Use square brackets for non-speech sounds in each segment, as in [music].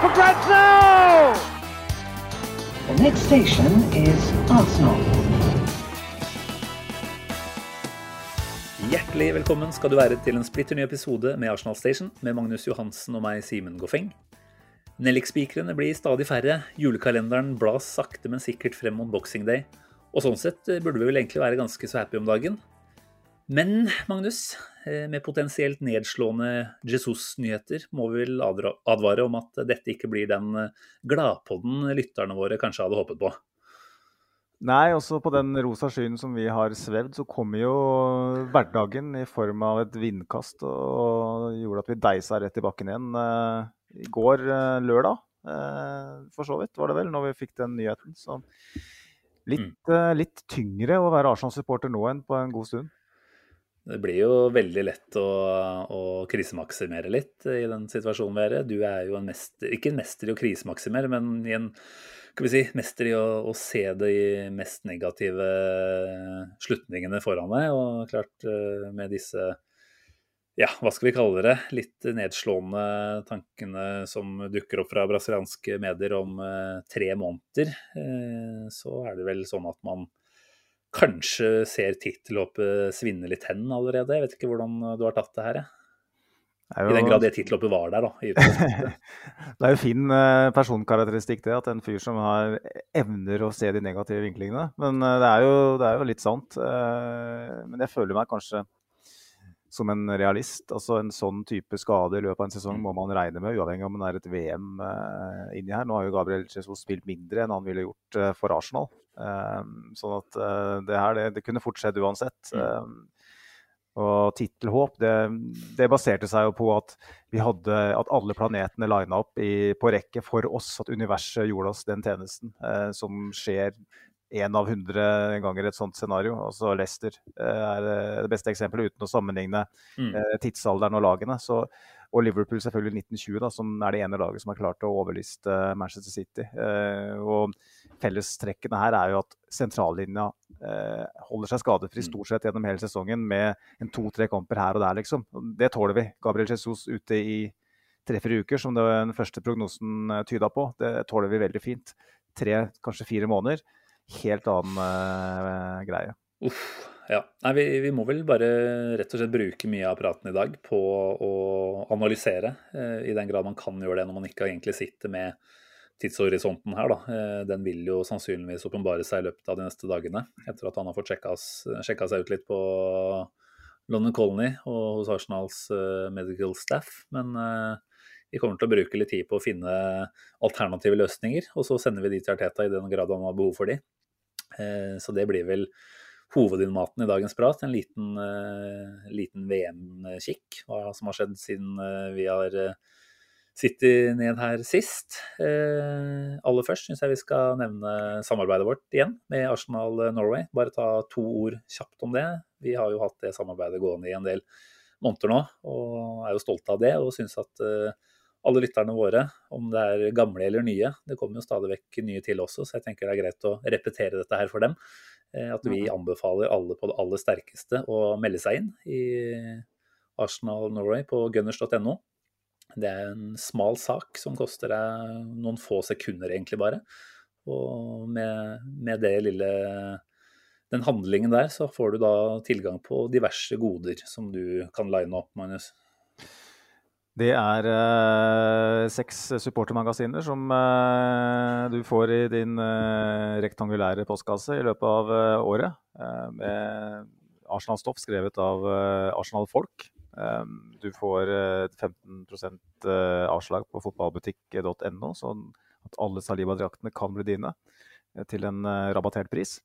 for grabs! The next station is Arsenal. Hjertelig velkommen skal du være til en splitter ny episode med Arsenal Station med Magnus Johansen og meg, Simen Goffeng. Nellik-spikrene blir stadig færre, julekalenderen blas sakte, men sikkert frem mot Boxing Day, og sånn sett burde vi vel egentlig være ganske så happy om dagen. Men Magnus, eh, med potensielt nedslående Jesus-nyheter må vi vel advare om at dette ikke blir den eh, gladpodden lytterne våre kanskje hadde håpet på. Nei, også på den rosa skyen som vi har svevd, så kommer jo hverdagen i form av et vindkast og gjorde at vi deisa rett i bakken igjen. eh, I går lørdag, for så vidt, var det vel, når vi fikk den nyheten. Så litt, eh, litt tyngre å være Arsenal-supporter nå enn på en god stund. Det blir jo veldig lett å, å krisemaksimere litt i den situasjonen vi er i. Du er jo en mester, ikke en mester i å krisemaksimere, men i en skal vi si, mester i å, å se de mest negative slutningene foran deg. Og klart eh, med disse ja, hva skal vi kalle det, litt nedslående tankene som dukker opp fra brasilianske medier om eh, tre måneder, eh, så er det vel sånn at man kanskje ser tittelhoppet svinne litt hen allerede. Jeg vet ikke hvordan du har tatt det her, jeg. I den grad det tittelhoppet var der, da. [laughs] Det er jo fin eh, personkarakteristikk det, at en fyr som har evner å se de negative vinklingene. Men eh, det, er jo, det er jo litt sant. Eh, men jeg føler meg kanskje som en realist. Altså En sånn type skade i løpet av en sesong må man regne med, uavhengig om det er et VM eh, inni her. Nå har jo Gabriel Jesus spilt mindre enn han ville gjort eh, for Arsenal. Eh, sånn at eh, det her, det, det kunne fort skjedd uansett. Eh, og tittelhåp, det, det baserte seg jo på at vi hadde at alle planetene lina opp i, på rekke for oss, at universet gjorde oss den tjenesten eh, som skjer én av hundre ganger et sånt scenario. Altså Leicester eh, er eh, det beste eksempelet, uten å sammenligne Mm. eh, tidsalderen og lagene. Så, og Liverpool selvfølgelig 1920, da, som er det ene laget som har klart å overliste Manchester City. Eh, og fellestrekkene her er jo at sentrallinja eh, holder seg skadefri Mm. stort sett gjennom hele sesongen med en to-tre kamper her og der, liksom. Det tåler vi. Gabriel Jesus ute i tre-fire uker, som det var den første prognosen eh, tyda på, det tåler vi veldig fint. Tre, kanskje fire måneder. Helt annen eh, greie. Uff. Ja. Nei, vi, vi må vel bare rett og slett bruke mye av praten i dag på å analysere, eh, i den grad man kan gjøre det når man ikke egentlig sitter med tidshorisonten her. Da. Eh, Den vil jo sannsynligvis åpenbare seg i løpet av de neste dagene, etter at han har fått sjekka, seg ut litt på London Colony og hos Arsenals eh, medical staff. Men vi kommer til å bruke litt tid på å finne alternative løsninger, og så sender vi de til Arteta i den grad han har behov for de. Så det blir vel hovedinnmaten i dagens prat. En liten, eh, liten VM-kikk. Hva som har skjedd siden eh, vi har eh, sittet ned her sist. Aller først syns jeg vi skal nevne samarbeidet vårt igjen med Arsenal Norway. Bare ta to ord kjapt om det. Vi har jo hatt det samarbeidet gående i en del måneder nå, og er jo stolte av det. Og synes at alle lytterne våre, om det er gamle eller nye, det kommer jo stadig vekk nye til også, så jeg tenker det er greit å repetere dette her for dem. Eh, At vi anbefaler alle på det aller sterkeste å melde seg inn i Arsenal Norway på gunners.no. Det er en smal sak som koster deg noen få sekunder, egentlig bare. Og med, med det lille den handlingen der, så får du da tilgang på diverse goder som du kan line opp, Magnus. Det er eh, seks supportermagasiner som eh, du får i din eh, rektangulære postkasse i løpet av eh, året. eh, med Arsenal-stoff skrevet av eh, Arsenal-folk. Du får eh, 15 eh, avslag på fotballbutikk.no, sånn at alle Saliba-draktene kan bli dine til en rabattert pris.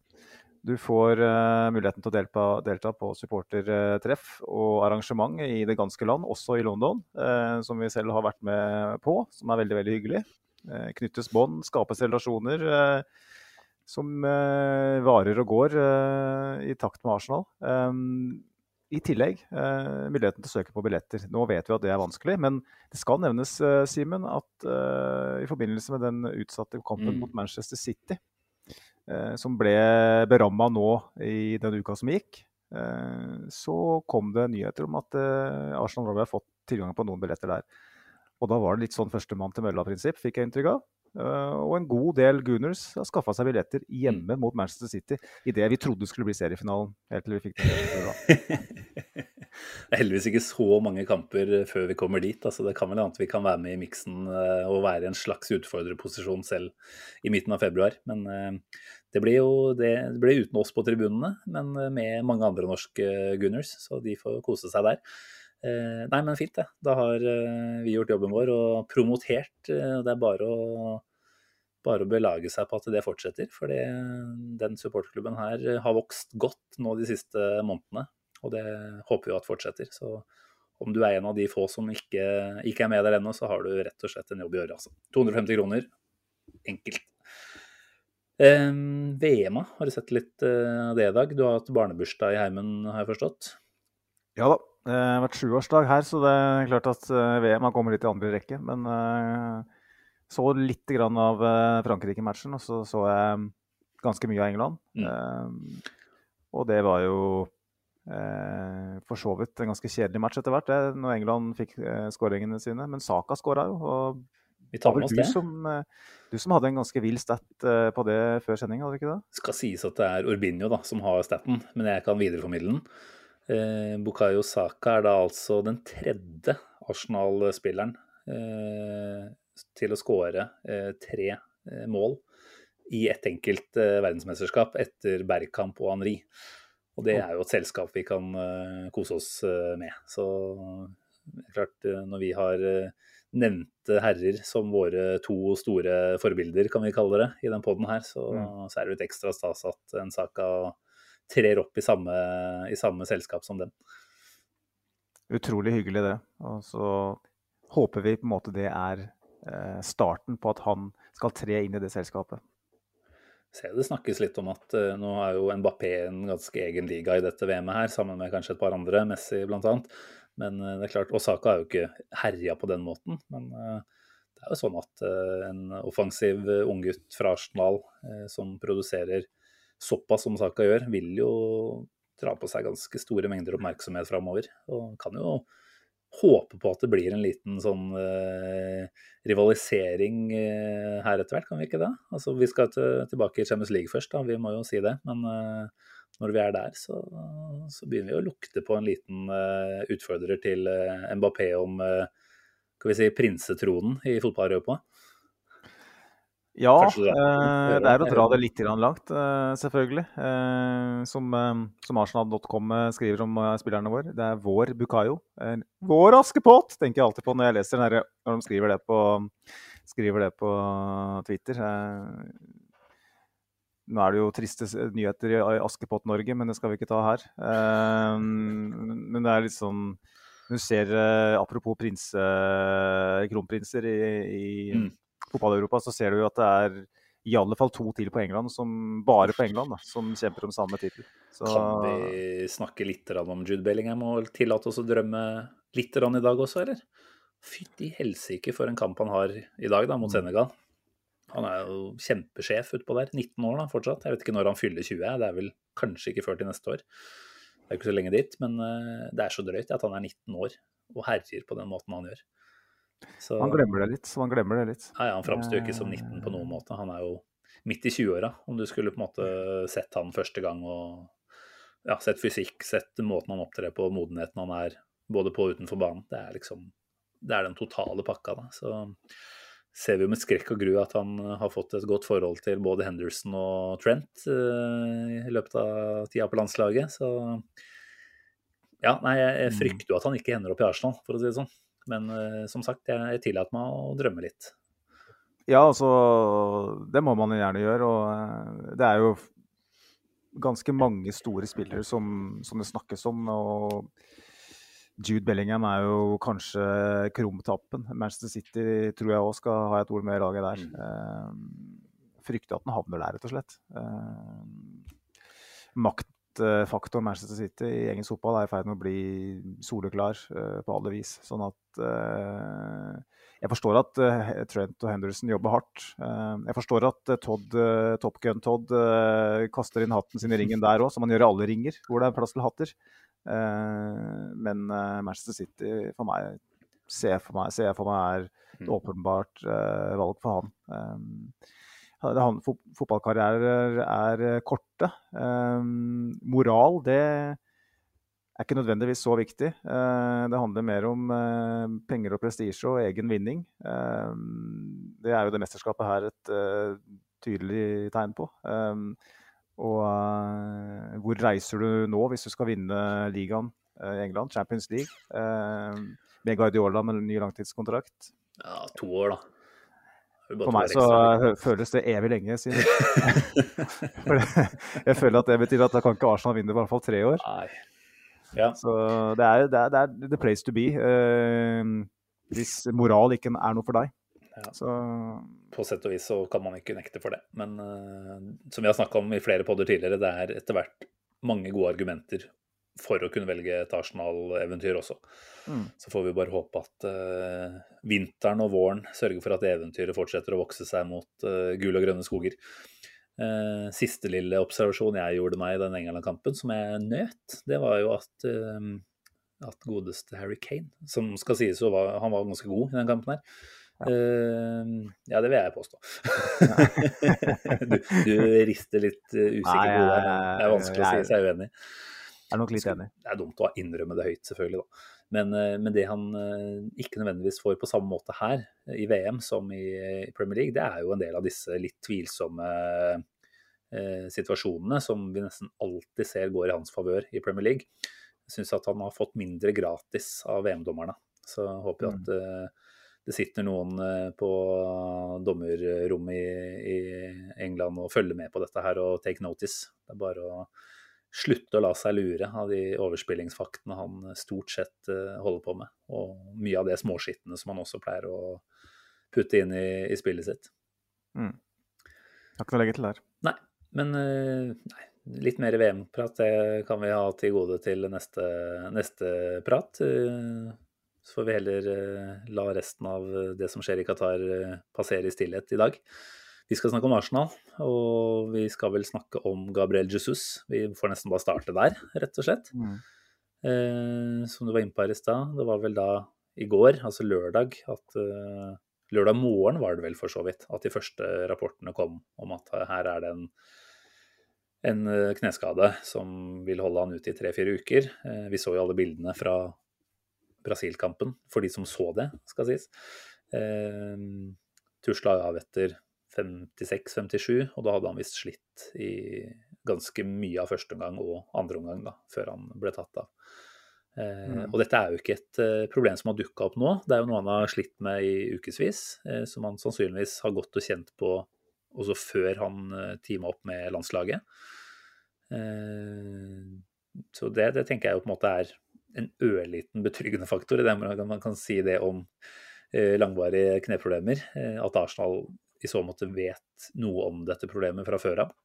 Du får uh, muligheten til å delta, delta på supportertreff og arrangement i det ganske land, også i London, uh, som vi selv har vært med på, som er veldig veldig hyggelig. Uh, knyttes bånd, skapes relasjoner som varer og går i takt med Arsenal. Um, I tillegg muligheten til å søke på billetter. Nå vet vi at det er vanskelig, men det skal nevnes, Simen, at i forbindelse med den utsatte kampen mm. mot Manchester City, Eh, som ble beramma nå i den uka som gikk, eh, så kom det nyheter om at Arsenal Robbie har fått tilgang på noen billetter der. Og da var det litt sånn førstemann til mølla-prinsipp, fikk jeg inntrykk av. og en god del Gooners har skaffa seg billetter hjemme mot Manchester City i det vi trodde skulle bli seriefinalen. helt til vi fikk det. [laughs] Det er heldigvis ikke så mange kamper før vi kommer dit. altså Det kan vel hende vi kan være med i miksen eh, og være i en slags utfordrerposisjon selv i midten av februar. Men eh, det blir jo det, det blir uten oss på tribunene, men eh, med mange andre norske Gunners. Så de får kose seg der. Nei, men fint, det. Da har vi gjort jobben vår og promotert. Det er bare å bare å belage seg på at det fortsetter. For den supportklubben her har vokst godt nå de siste månedene. Og det håper vi at fortsetter. Så om du er en av de få som ikke, ikke er med der ennå, så har du rett og slett en jobb å gjøre. Altså. 250 kroner. Enkelt. Eh, VM, har du sett litt eh, av det i dag? Du har hatt barnebursdag i heimen, har jeg forstått? Ja da. Det har vært sjuårsdag her, så det er klart at eh, VM har kommet litt i andre rekke. Men uh, så litt grann av Frankrike-matchen, og så så jeg ganske mye av England. Mm. Og det var jo Eh, for så vidt en ganske kjedelig match etter hvert, det, når England fikk eh, skåringene sine. Men Saka skåra jo. og vi tar med oss det. Som, eh, du som hadde en ganske vill stat eh, på det før sending, hadde du ikke? Det skal sies at det er Urbinio da, som har staten, men jeg kan videreformidle den. Eh, Bukayo Saka er da altså den tredje Arsenal-spilleren eh, til å skåre eh, tre mål i ett enkelt verdensmesterskap etter Bergkamp og Henri. Og det er jo et selskap vi kan uh, kose oss med. Så klart, uh, når vi har nevnte herrer som våre to store forbilder, kan vi kalle det, i den poden her, så, mm. så, er det litt ekstra stas at en Saka trer opp i samme, i samme selskap som den. Utrolig hyggelig, det. Og så håper vi på en måte det er starten på at han skal tre inn i det selskapet ser det snakkes litt om at uh, nå er jo Mbappé en ganske egen liga i dette VM-et her, sammen med kanskje et par andre, Messi bl.a. Men uh, det er klart, Osaka er jo ikke herja på den måten. Men det er jo sånn at en offensiv unggutt fra Arsenal som produserer såpass som saka gjør, vil jo dra på seg ganske store mengder oppmerksomhet framover. Og kan jo håpe på at det blir en liten sånn eh, rivalisering eh, her etter hvert, kan vi ikke det? Altså, Vi skal til, tilbake i Champions League først, da, vi må jo si det. Men eh, når vi er der, så, så, begynner vi å lukte på en liten eh, utfordrer til eh, Mbappé om eh, skal vi si, prinsetronen i fotball-Europa. Ja, eh, det er å dra det litt langt, eh, selvfølgelig. Eh, som, som Arsenal.com skriver om spillerne våre. Det er vår Bukayo. Vår Askepott, tenker jeg alltid på når jeg leser den når de skriver det på, skriver det på Twitter. Nå er det jo triste nyheter i Askepott-Norge, men det skal vi ikke ta her. Men det er litt sånn Du ser, apropos prinse, kronprinser i, i mm fotball-Europa, så ser du jo at det er i alle fall to til på England, som, bare på England, da, som kjemper om samme tittel. Kan vi snakke litt om Jude Bellingham og tillate oss å drømme litt i dag også, eller? Fytti helsike for en kamp han har i dag da, mot mm. Senegal. Han er jo kjempesjef utpå der. 19 år da, fortsatt. Jeg vet ikke når han fyller 20. Det er vel kanskje ikke før til neste år. Det er ikke så lenge dit, men eh, det er så drøyt at han er 19 år og herjer på den måten han gjør. Så, han glemmer det litt. så han glemmer det litt. Ja, ja Han framstår jo ikke som 19 på noen måte. Han er jo midt i 20-åra, om du skulle på en måte sett han første gang og ja, sett fysikk, sett måten han opptrer på, modenheten han er både på og utenfor banen. Det er liksom det er den totale pakka. da, så ser vi jo med skrekk og gru at han har fått et godt forhold til både Henderson og Trent uh, i løpet av tida på landslaget. Så ja, nei, jeg mm. frykter jo at han ikke ender opp i Arsenal, for å si det sånn. Men uh, som sagt, jeg, jeg tillater meg å drømme litt. Ja, altså Det må man gjerne gjøre. Og uh, det er jo ganske mange store spillere som, som det snakkes om. og Jude Bellingham er jo kanskje krumtappen. Manchester City tror jeg òg skal ha et ord med i laget der. Mm. Uh, frykter at den havner der, rett og slett. Uh, maktfaktoren Manchester City i engelsk fotball er i ferd med å bli soleklar uh, på alle vis. Sånn at Jeg forstår at Trent og Henderson jobber hardt. jeg forstår at Todd, Top Gun Todd kaster inn hatten sin i ringen der òg, som man gjør i alle ringer hvor det er plass til hatter. Eh, men eh, Manchester City for meg ser jeg for meg, ser jeg for meg er et mm. åpenbart eh, valg for han. Han, fotballkarrierer er korte. moral, det er ikke nødvendigvis så viktig. det handler mer om penger og prestisje og egen vinning. det er jo det mesterskapet her et tydelig tegn på. Og uh, hvor reiser du nå hvis du skal vinne ligaen uh, i England, Champions League, uh, med Guardiola med en ny langtidskontrakt? Ja, to år, da. For meg så føles det evig lenge siden. [laughs] jeg føler at det betyr at da kan ikke Arsenal vinne i hvert fall tre år. Nei. Ja. Så det er, det, er, det er, the place to be. hvis moral ikke er noe for deg. Ja. Så... På sett og vis så kan man ikke nekte for det. Men uh, som vi har snakka om i flere podder tidligere, det er etter hvert mange gode argumenter for å kunne velge et Arsenal-eventyr også. Mm. Så får vi bare håpe at uh, vinteren og våren sørger for at eventyret fortsetter å vokse seg mot uh, gule og grønne skoger. Uh, siste lille observasjon jeg gjorde meg i den England-kampen, som jeg nøt, det var jo at, at godeste Harry Kane, som skal sies å være Han var ganske god i den kampen her. Ja. Ja, det vil jeg påstå. [laughs] du, du, rister litt usikker på det. Det er vanskelig å si seg uenig. Jeg er nok litt enig. Det er dumt å innrømme det høyt, selvfølgelig. da. Men, uh, men det han ikke nødvendigvis får på samme måte her i VM som i, i Premier League, det er jo en del av disse litt tvilsomme situasjonene som vi nesten alltid ser går i hans favør i Premier League. Jeg syns at han har fått mindre gratis av VM-dommerne. Så jeg håper jeg at mm det sitter noen eh, på dommerrommet i, i England og følger med på dette her og take notice. Det er bare å slutte å la seg lure av de overspillingsfaktene han stort sett eh, holder på med. Og mye av det småskittene som han også pleier å putte inn i, i spillet sitt. Mm. Har ikke noe å legge til der. Nei, men eh, nei, litt mer VM-prat det kan vi ha til gode til neste, neste prat. Så får vi heller eh, la resten av eh, det som skjer i Qatar eh, passere i stillhet i dag. Vi skal snakke om Arsenal, og vi skal vel snakke om Gabriel Jesus. Vi får nesten bare starte der, rett og slett. Mm. Eh, som du var inne på her i stad, det var vel da i går, altså lørdag, at eh, Lørdag morgen var det vel for så vidt at de første rapportene kom om at her er det en, en kneskade som vil holde han ute i tre-fire uker. Eh, vi så jo alle bildene fra Brasil-kampen, for de som så det, skal sies. Eh, tusla av etter 56-57, og da hadde han visst slitt i ganske mye av første omgang og andre omgang, da, før han ble tatt av. Eh, mm. Og dette er jo ikke et eh, problem som har dukka opp nå, det er jo noe han har slitt med i ukevis, eh, som han sannsynligvis har gått og kjent på også før han teama opp med landslaget. Så det, det tenker jeg jo på en måte er en ørliten betryggende faktor i det man kan si det om langvarige kneproblemer. At Arsenal i så måte vet noe om dette problemet fra før av.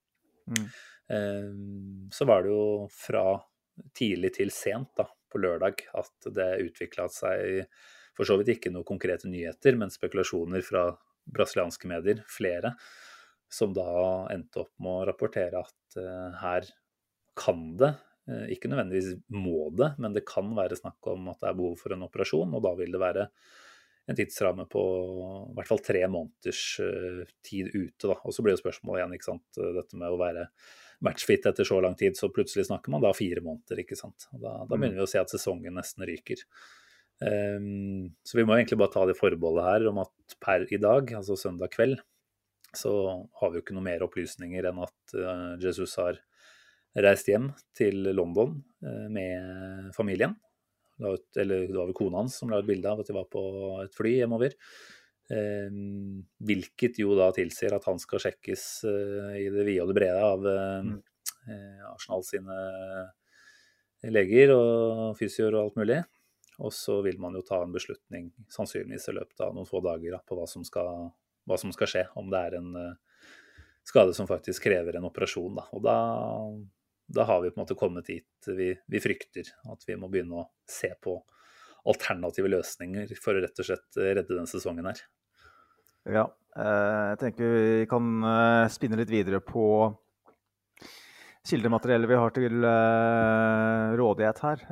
Mm. Eh, så var det jo fra tidlig til sent da, på lørdag at det utvikla seg for så vidt ikke noen konkrete nyheter, men spekulasjoner fra brasilianske medier, flere, som da endte opp med å rapportere at her kan det Eh, ikke nødvendigvis må det, men det kan være snakk om at det er behov for en operasjon. Og da vil det være en tidsramme på i hvert fall tre måneders eh, tid ute. Da. Og så blir jo spørsmålet igjen ikke sant? dette med å være matchfit etter så lang tid, så plutselig snakker man da fire måneder. ikke sant? Da, da mm. begynner vi å se at sesongen nesten ryker. Um, så vi må egentlig bare ta det forbeholdet her om at per i dag, altså søndag kveld, så har vi jo ikke noe mer opplysninger enn at uh, Jesus har reist hjem til London eh, med familien. Eller det var vel kona hans som la ut bilde av at de var på et fly hjemover. Eh, hvilket jo da tilsier at han skal sjekkes eh, i det vide og det brede av Arsenal sine leger og fysioer og alt mulig. Og så vil man jo ta en beslutning sannsynligvis i løpet av noen få dager da, på hva som, skal, hva som, skal, skje. Om det er en uh, skade som faktisk krever en operasjon. Da. Og da, da, har vi på en måte kommet dit vi, vi, frykter. At vi må begynne å se på alternative løsninger for å rett og slett redde den sesongen her. Ja, eh, jeg tenker vi kan eh, spinne litt videre på kildemateriellet vi har til rådighet her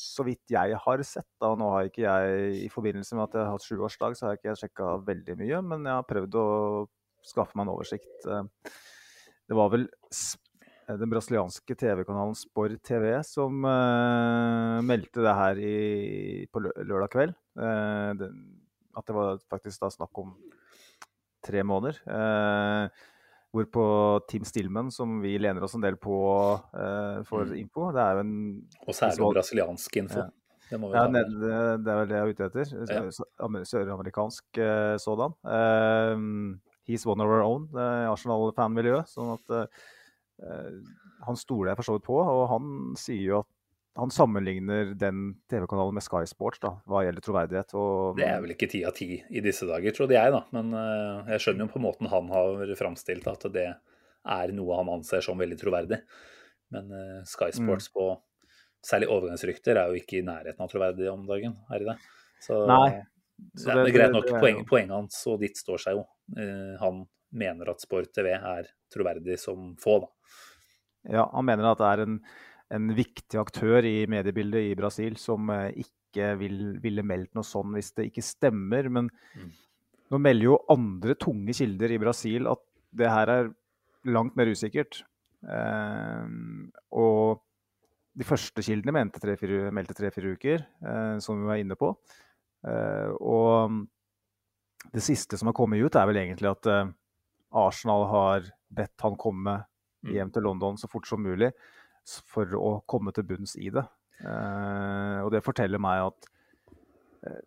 så vidt jeg har sett, da, nå har ikke jeg i forbindelse med at jeg har hatt sjuårsdag, så har jeg ikke sjekka veldig mye, men jeg har prøvd å skaffe meg en oversikt. Eh, det var vel eh, den brasilianske TV-kanalen Spor TV som uh, meldte det her i, på lørdag kveld. Uh, det, at det var faktisk da snakk om tre måneder. Uh, Hvorpå Tim Stillman, som vi lener oss en del på for mm. info Det er jo en Og særlig om brasiliansk info. Det, ja, det, det, er vel det jeg er ute etter. Ja. Søramerikansk sådan. He's one of our own, Arsenal-fanmiljøet. Sånn at han stoler jeg for så vidt på, og han sier jo at han sammenligner den TV-kanalen med Sky Sports da, hva gjelder troverdighet. Og... Det er vel ikke ti av ti i disse dager, trodde jeg, da. Men uh, jeg skjønner jo på måten han har framstilt at det er noe han anser som veldig troverdig. Men uh, Sky mm. Sports mm. på særlig overgangsrykter er jo ikke i nærheten av troverdig om dagen, er det det? Så, Nei. Så det, det, er greit nok. Poenget, poenget hans og ditt står seg jo. Uh, han mener at Sport TV er troverdig som få, da. Ja, han mener at det er en en viktig aktør i mediebildet i Brasil som eh, ikke vil, ville meldt noe sånn hvis det ikke stemmer. Men mm. nå melder jo andre tunge kilder i Brasil at det her er langt mer usikkert. Eh, og de første kildene mente tre, fire, meldte tre-fire uker, eh, som vi var inne på. Eh, og det siste som har kommet ut, er vel egentlig at eh, Arsenal har bedt han komme mm. hjem til London så fort som mulig for å komme til bunns i det. Uh, og det forteller meg at uh,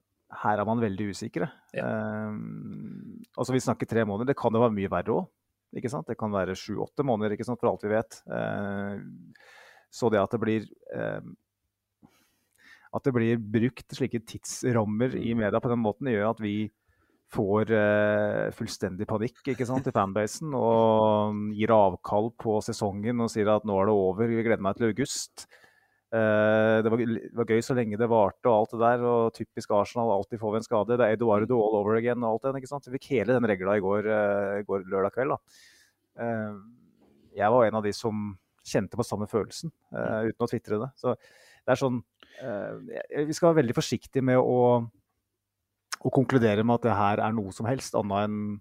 her er man veldig usikre. Ja. Uh, altså Vi snakker tre måneder. Det kan jo være mye verre òg. Det kan være sju-åtte måneder, ikke sant, for alt vi vet. Så det at det blir at det blir brukt slike tidsrammer i media på den måten, gjør at vi får uh, fullstendig panikk ikke sant, i fanbasen og gir avkall på sesongen og sier at nå er det over, vi gleder meg til august. Uh, det, var, det, var, gøy så lenge det varte og alt det der. og Typisk Arsenal, alltid får vi en skade. Det er Eduardo all over again og alt det. ikke sant? Vi fikk hele den regla i går, uh, går lørdag kveld. da. jeg var en av de som kjente på samme følelsen, uten å tvitre det. Så det er sånn Vi skal være veldig forsiktige med å å konkludere med at det her er noe som helst annet enn en,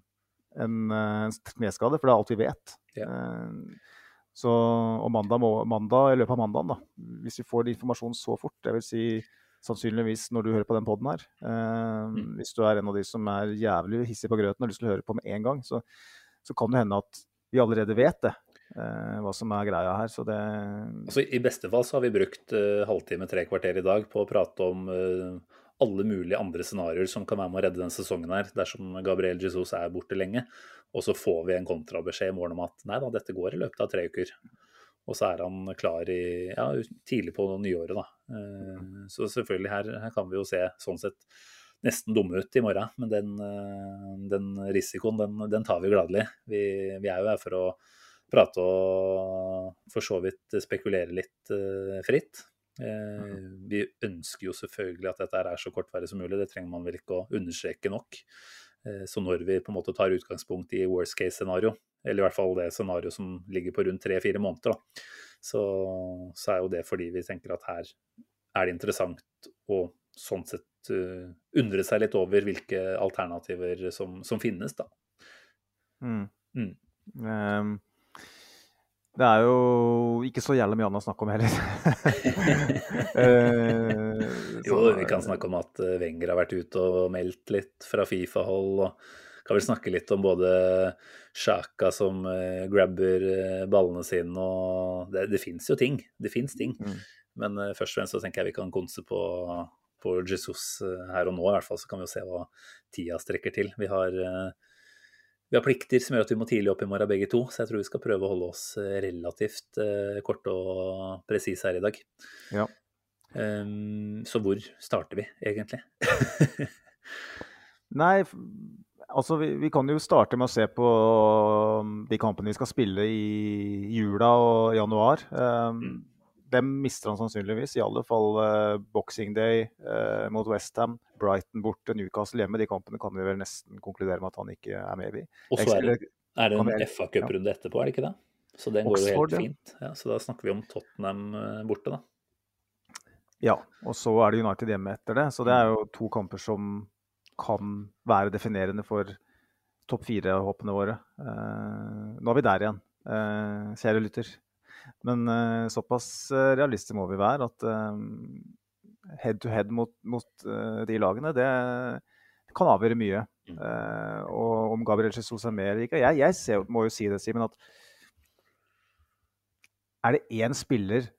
en eh, kneskade, for det er alt vi vet. Ja. Eh, så, og mandag, må, mandag, i løpet av mandagen, da, hvis vi får informasjon så fort, det vil si sannsynligvis når du hører på den poden her eh, mm. Hvis du er en av de som er jævlig hissig på grøten og har lyst til å høre på med en gang, så, så kan det hende at vi allerede vet det. Eh, hva som er greia her. Så det altså, I beste fall så har vi brukt uh, halvtime, tre kvarter i dag på å prate om uh, alle mulige andre scenarioer som kan være med å redde den sesongen her, dersom Gabriel Jesus er borte lenge. Og så får vi en kontrabeskjed i morgen om at nei da, dette går i løpet av tre uker. Og så er han klar i, ja, tidlig på nyåret, da. Eh, så selvfølgelig, her, her, kan vi jo se sånn sett nesten dumme ut i morgen. Men den, eh, den risikoen, den, den, tar vi gladelig. Vi, vi, er jo her for å prate og for så vidt spekulere litt uh, fritt. Eh, vi ønsker jo selvfølgelig at dette er så kortvarig som mulig, det trenger man vel ikke å understreke nok. Eh, så når vi på en måte tar utgangspunkt i worst case-scenario, eller i hvert fall det scenarioet som ligger på rundt tre-fire måneder, så, så, er jo det fordi vi tenker at her er det interessant å sånn sett uh, undre seg litt over hvilke alternativer som, som finnes, da. Mm. Mm. Um, det er jo ikke så jævlig mye annet å snakke om heller. uh, [laughs] jo, vi kan snakke om at eh, Wenger har vært ute og meldt litt fra Fifa-hold. og Kan vel snakke litt om både Sjaka som uh, grabber uh, ballene sine og Det, det fins jo ting. Det fins ting. Mm. Men først og fremst så tenker jeg vi kan konse på, på Jesus her og nå, i hvert fall. Så kan vi jo se hva tida strekker til. Vi har vi har plikter som gjør at vi må tidlig opp i morgen begge to, så jeg tror vi skal prøve å holde oss eh, relativt uh, korte og presise her i dag. Ja. Um, så hvor starter vi egentlig? [laughs] Nei, altså vi, vi, kan jo starte med å se på um, de kampene vi skal spille i jula og januar. Um, mm. Dem mister han sannsynligvis. I alle fall uh, Boxing Day uh, mot Westham, Brighton borte, Newcastle hjemme. De kampene kan vi vel nesten konkludere med at han ikke er med i. Og så er det, er det en FA-cuprunde ja. etterpå, er det ikke det? Så den går Oxford, jo helt fint. Ja, så da snakker vi om Tottenham uh, borte, da. Ja, og så er det United hjemme etter det. Så det er jo to kamper som kan være definerende for topp fire-håpene våre. Uh, nå er vi der igjen, uh, kjære lytter. Men uh, såpass realister må vi være at head to head mot, mot de lagene, det kan avgjøre mye. Mm. og om Gabriel Jesus er med eller ikke Jeg, jeg ser, må jo si det, Simen, at er det én spiller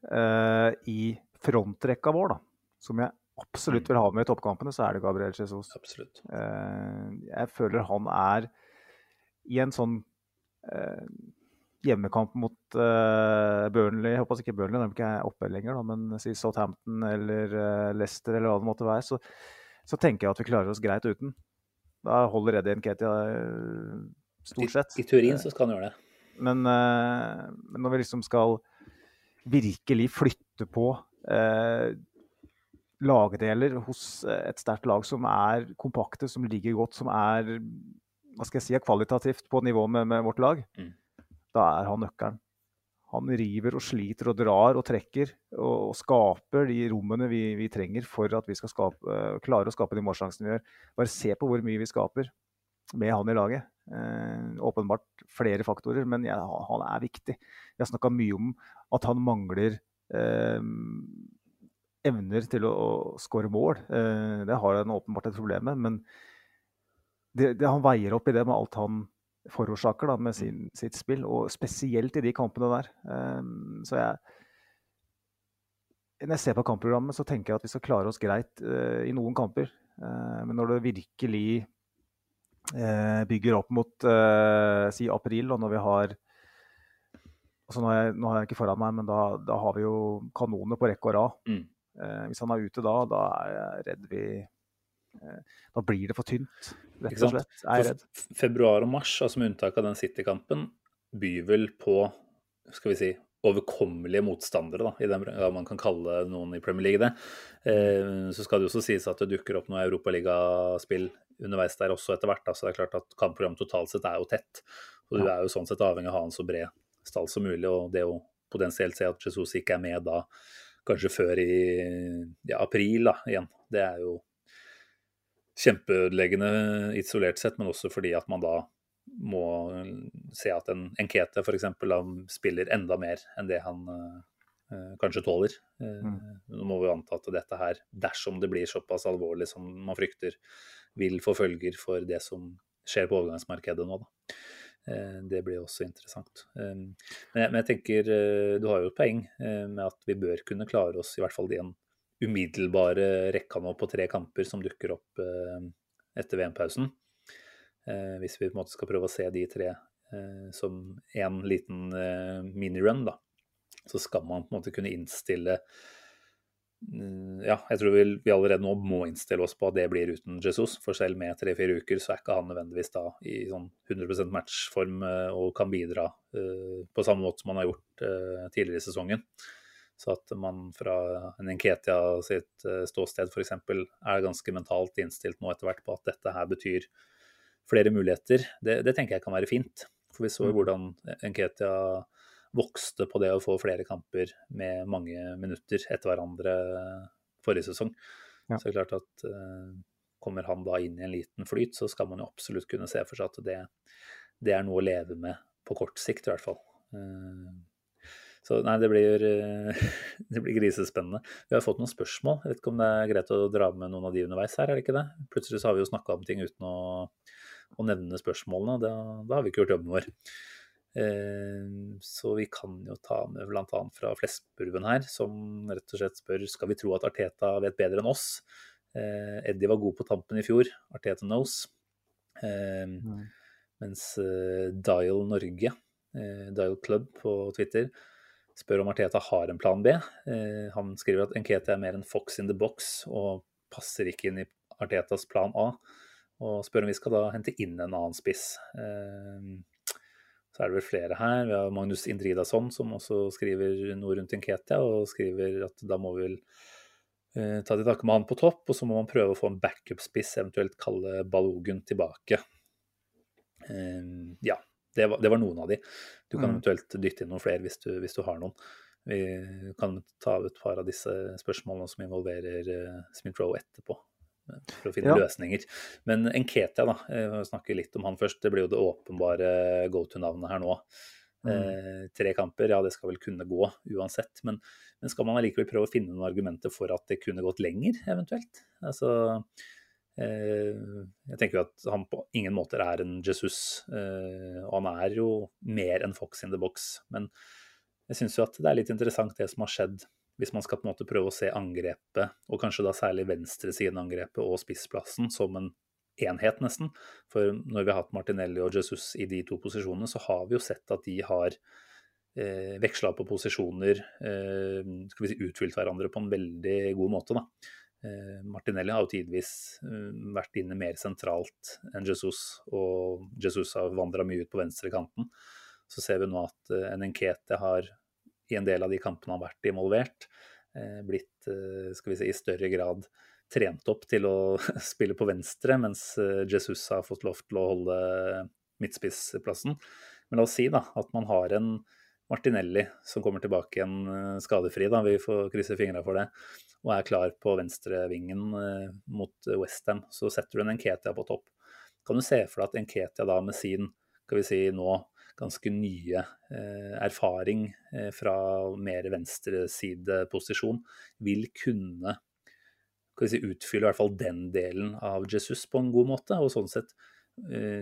i frontrekka vår da, som jeg absolutt vil ha med i toppkampene, så er det Gabriel Jesus. Absolutt. jeg føler han er i en sånn eh, hjemmekamp mot uh, Burnley Jeg håper ikke Burnley, de er ikke oppe lenger, da, men si Southampton eller uh, Leicester eller hva det måtte være, så, så, tenker jeg at vi klarer oss greit uten. Da holder Eddie Nketia eh, stort sett. I, I teorien så skal han gjøre det. Men, uh, men, når vi liksom skal virkelig flytte på lagdeler hos et sterkt lag som er kompakte, som ligger godt, som er hva skal jeg si, kvalitativt på nivå med, med vårt lag, mm. Da er han nøkkelen. Han river og sliter og drar og trekker og, og skaper de rommene vi, vi, trenger for at vi skal skape, klare å skape de målsjansene vi gjør. Bare se på hvor mye vi skaper med han i laget. Eh, åpenbart flere faktorer, men ja, han er viktig. Vi har snakka mye om at han mangler eh, evner til å, å skåre mål. Eh, det har han åpenbart et problem med. men det, det, han veier opp i det med alt han forårsaker da, med sin, sitt spill, og spesielt i de kampene der. Um, så jeg Når jeg ser på kampprogrammet, så tenker jeg at vi skal klare oss greit uh, i noen kamper. Uh, men når det virkelig uh, bygger opp mot si april, og når vi har altså nå, jeg, nå, har jeg ikke foran meg, men da, da har vi jo kanoner på rekke og rad. Mm. hvis han er ute da, da er jeg redd vi da blir det for tynt, rett og slett. Jeg er redd. Februar og mars, altså med unntak av den City-kampen, byr vel på skal vi si, overkommelige motstandere, da, i den ja, man kan kalle noen i Premier League det. Eh, så skal det jo også sies at det dukker opp noe europaligaspill underveis der også etter hvert. Da, så det er klart at kampprogrammet totalt sett er jo tett. Og du er jo sånn sett avhengig av å ha en så bred stall som mulig. Og det å potensielt se at Jesus ikke er med da, kanskje før i ja, april da, igjen, det er jo kjempeødeleggende isolert sett, men også fordi at man da må se at en Enkete f.eks. spiller enda mer enn det han eh, kanskje tåler. Eh, mm. Nå må vi anta at dette her, dersom det blir såpass alvorlig som man frykter, vil få følger for det som skjer på overgangsmarkedet nå. Da. Eh, det blir også interessant. Men jeg, men jeg tenker du har jo et poeng med at vi bør kunne klare oss, i hvert fall i en umiddelbare rekka nå på tre kamper som dukker opp eh, etter VM-pausen. Eh, hvis vi på en måte skal prøve å se de tre eh, som en liten minirun, da, så skal man på en måte kunne innstille mm, ja, jeg tror vi, vi, allerede nå må innstille oss på at det blir uten Jesus. For selv med tre-fire uker så er ikke han nødvendigvis da i sånn 100% matchform og kan bidra uh, på samme måte som han har gjort uh, tidligere i sesongen. Så at man fra en Nketia sitt eh, ståsted f.eks. er ganske mentalt innstilt nå etter hvert på at dette her betyr flere muligheter, det, det tenker jeg kan være fint. For vi så jo mm. hvordan Nketia vokste på det å få flere kamper med mange minutter etter hverandre forrige sesong. Ja. Så det er klart at uh, kommer han da inn i en liten flyt, så skal man jo absolutt kunne se for seg at det, det er noe å leve med på kort sikt, i hvert fall. Så nei, det blir, eh, [laughs] det blir, grisespennende. Vi har fått noen spørsmål. Jeg vet ikke om det er greit å dra med noen av de underveis her, er det ikke det? Plutselig så har vi jo snakka om ting uten å, å nevne spørsmålene. Da, da, har vi ikke gjort jobben vår. Eh, så vi kan jo ta med bl.a. fra Fleskburven her, som rett og slett spør skal vi tro at Arteta vet bedre enn oss. Eh, Eddie var god på tampen i fjor. Arteta knows. Eh, mm. Mens Dial Norge, Dial Club på Twitter, spør om Arteta har en plan B. Han skriver at Enkete er mer en fox in the box og passer ikke inn i Artetas plan A. Og spør om vi skal da hente inn en annen spiss. Så er det vel flere her. Vi har Magnus Indridason som også skriver noe rundt Enkete, og skriver at da må vi vel eh, ta til takke med han på topp, og så må man prøve å få en backup-spiss, eventuelt kalle Balogun tilbake. Eh, ja, det var, det var, noen av de. Du kan mm. eventuelt dytte inn noen flere hvis du, hvis du, har noen. Vi kan ta ut et par av disse spørsmålene som involverer uh, Smith-Roe etterpå for å finne ja. løsninger. Men Enketia, da, Vi snakker litt om han først. Det blir jo det åpenbare go to-navnet her nå. Mm. Eh, tre kamper, ja det skal vel kunne gå uansett. Men, men, skal man allikevel prøve å finne noen argumenter for at det kunne gått lenger, eventuelt? Altså, eh, jeg tenker jo at han på ingen måter er en Jesus, eh, og han er jo mer enn Fox in the box. Men jeg syns jo at det er litt interessant det som har skjedd hvis man skal på en måte prøve å se angrepet, og kanskje da særlig venstresideangrepet og spissplassen, som en enhet, nesten. For når vi har hatt Martinelli og Jesus i de to posisjonene, så har vi jo sett at de har eh, veksla på posisjoner, eh, skal vi si utfylt hverandre på en veldig god måte. da. Eh, Martinelli har jo tidvis eh, vært inne mer sentralt enn Jesus, og Jesus har vandra mye ut på venstrekanten. Så ser vi nå at eh, en Enkete har i en del av de kampene han har vært involvert, eh, blitt eh, skal vi si, i større grad trent opp til å [laughs] spille på venstre, mens eh, Jesus har fått lov til å holde midtspissplassen. Men la oss si da, at man har en Martinelli som kommer tilbake igjen skadefri, da, vi får krysse fingra for det, og er klar på venstrevingen mot Westham, så setter du en Enketia på topp. Kan du se for deg at Enketia da med sin skal vi si nå ganske nye eh, erfaring eh, fra mer venstresideposisjon, vil kunne si, utfylle i hvert fall den delen av Jesus på en god måte. Og sånn sett eh,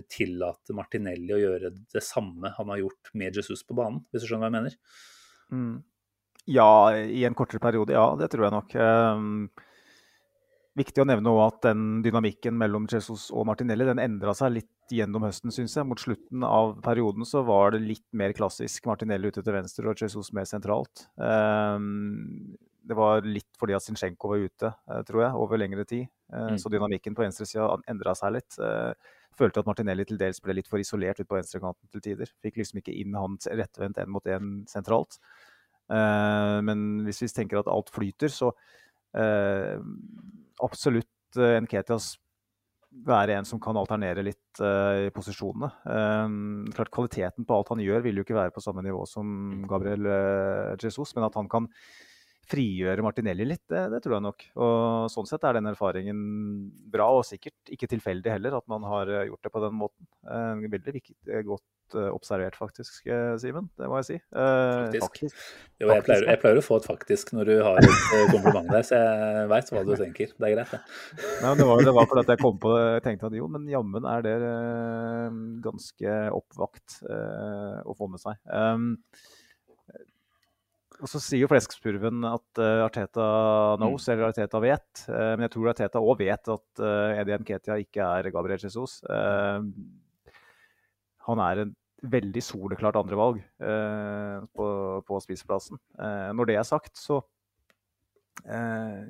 tillate Martinelli å gjøre det samme han har gjort med Jesus på banen, hvis du skjønner hva jeg mener? Mm. Ja, i en kortere periode, ja. Det tror jeg nok. Um, viktig å nevne at den dynamikken mellom Jesus og Martinelli den endra seg litt gjennom høsten, syns jeg. Mot slutten av perioden så var det litt mer klassisk Martinelli ute til venstre og Jesus mer sentralt. Um, det var litt fordi at Zinchenko var ute, tror jeg, over lengre tid. Mm. Så dynamikken på venstresida endra seg litt. Uh, følte at Martinelli til dels ble litt for isolert ut på venstrekanten til tider. Fikk liksom ikke inn han rettvendt én mot én sentralt. men hvis vi tenker at alt flyter, så absolutt en Ketias være en som kan alternere litt uh, i posisjonene. Um, klart Kvaliteten på alt han gjør, vil jo ikke være på samme nivå som Gabriel uh, Jesus, men at han kan frigjøre Martinelli litt, det, det, tror jeg nok. Og Sånn sett er den erfaringen bra, og sikkert ikke tilfeldig heller at man har gjort det på den måten. Veldig viktig, godt Eh, observert, faktisk, eh, Simen. Det må jeg si. Eh, faktisk. faktisk. Jo, jeg pleier, jeg pleier, å få et faktisk når du har et kompliment der, så jeg veit hva du tenker. Det er greit, det. Nei, det var, det var fordi jeg kom på det. Jeg tenkte at jo, men jammen er det ganske oppvakt å få med seg. Og så sier jo Fleskspurven at uh, Arteta knows, mm. eller Arteta vet. Uh, men jeg tror Arteta òg vet at uh, Eddie Nketia ikke er Gabriel Jesus. Han er en veldig soleklart andrevalg uh, på, på spissplassen. Eh, når det er sagt, så eh,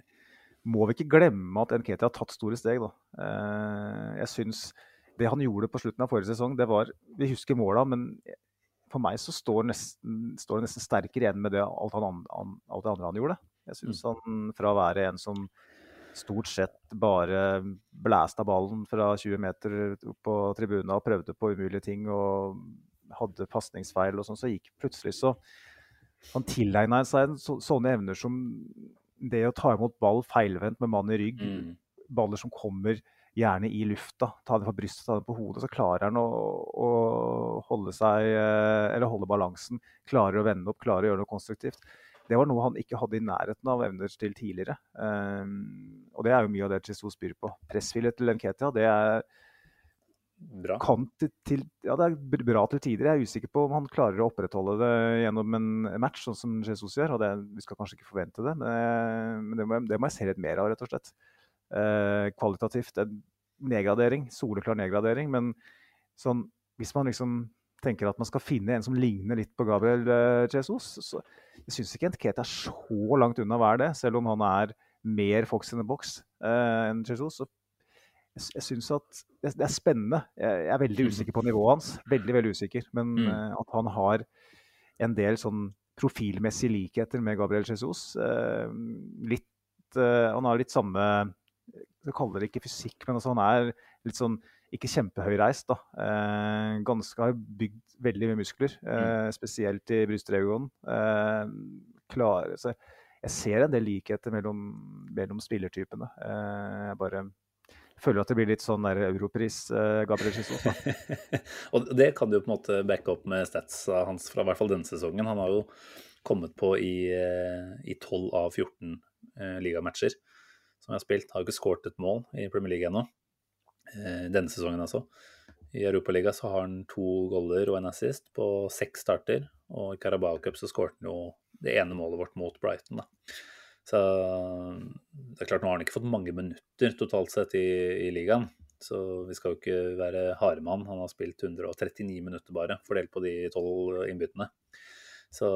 må vi ikke glemme at Nketia har tatt store steg. Eh, jeg syns det han gjorde på slutten av forrige sesong, det var Vi husker måla, men for meg så står, nesten, står, det nesten sterkere igjen med det, alt, han, alt det andre han gjorde. Jeg syns mm. han fra å være en som stort sett bare blæsta ballen fra 20 meter på tribuna og prøvde på umulige ting og hadde pasningsfeil og sånn, så gikk plutselig så Han tilegna seg så, sånne evner som det å ta imot ball feilvendt med mann i rygg, mm. baller som kommer gjerne i lufta, ta det på brystet, ta det på hodet, så klarer han å, å holde seg eh, Eller holde balansen. Klarer å vende opp, klarer å gjøre noe konstruktivt. Det var noe han ikke hadde i nærheten av evner til tidligere. Um, og det er jo mye av det Chisou spyr på. Pressvilje til Nketia, det er Bra. Til, til, ja, det er bra til tider. Jeg er usikker på om han klarer å opprettholde det gjennom en match, sånn som Jesus gjør. og det, Vi skal kanskje ikke forvente det, men det må, det må jeg se litt mer av, rett og slett. Eh, kvalitativt en nedgradering, soleklar nedgradering. Men sånn hvis man liksom tenker at man skal finne en som ligner litt på Gabriel uh, Jesus, så jeg syns ikke Nkete er så langt unna å være det, selv om han er mer Fox in the box uh, enn Jesus. Så jeg, syns at det, er spennende. Jeg, er veldig mm. usikker på nivået hans. Veldig, veldig usikker. Men mm. at han har en del sånn profilmessige likheter med Gabriel Jesus. litt Han har litt samme Jeg kaller det ikke fysikk, men altså han er litt sånn ikke kjempehøyreist. da. Eh, ganske har bygd veldig mye muskler, eh, mm. spesielt i brystregionen. Eh, klare, så jeg ser en del likheter mellom, mellom spillertypene. Eh, jeg bare føler at det blir litt sånn der europris eh, Gabriel Jesus. [laughs] og det kan du på en måte backe opp med statsa hans fra i hvert fall denne sesongen. Han har jo kommet på i, eh, i 12 av 14 eh, ligamatcher som jeg har spilt. Har ikke skåret et mål i Premier League ennå. Eh, denne sesongen altså. I Europaligaen så har han to goller og en assist på seks starter. Og i Carabao Cup så skåret han jo det ene målet vårt mot Brighton, da. Så det er klart, nå har han ikke fått mange minutter totalt sett i, i ligaen. Så vi skal jo ikke være harde med. Han har spilt 139 minutter bare, fordelt på de tolv innbyttene. Så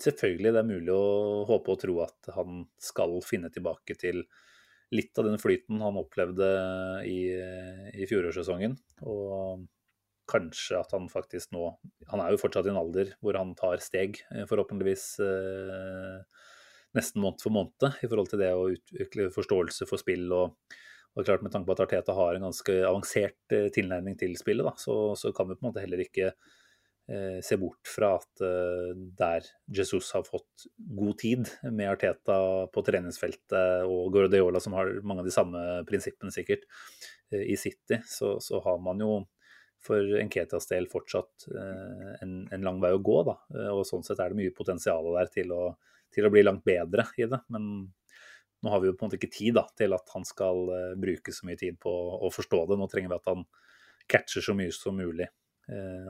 selvfølgelig det er mulig å håpe og tro at han skal finne tilbake til litt av den flyten han opplevde i, i fjorårssesongen. Og kanskje at han faktisk nå Han er jo fortsatt i en alder hvor han tar steg, eh, forhåpentligvis eh, nesten måned for måned, i forhold til det å utvikle forståelse for spill. og, og klart Med tanke på at Arteta har en ganske avansert eh, tilnærming til spillet, da, så, så, kan vi på en måte heller ikke se bort fra at eh, der Jesus har fått god tid med Arteta på treningsfeltet og Guardiola, som har mange av de samme prinsippene sikkert, eh, i City, så, så har man jo for Nketias del fortsatt en, en, lang vei å gå. Da. Og sånn sett er det mye potensial der til å, til å, bli langt bedre i det. Men nå har vi jo på en måte ikke tid da, til at han skal bruke så mye tid på å forstå det. Nå trenger vi at han catcher så mye som mulig Eh,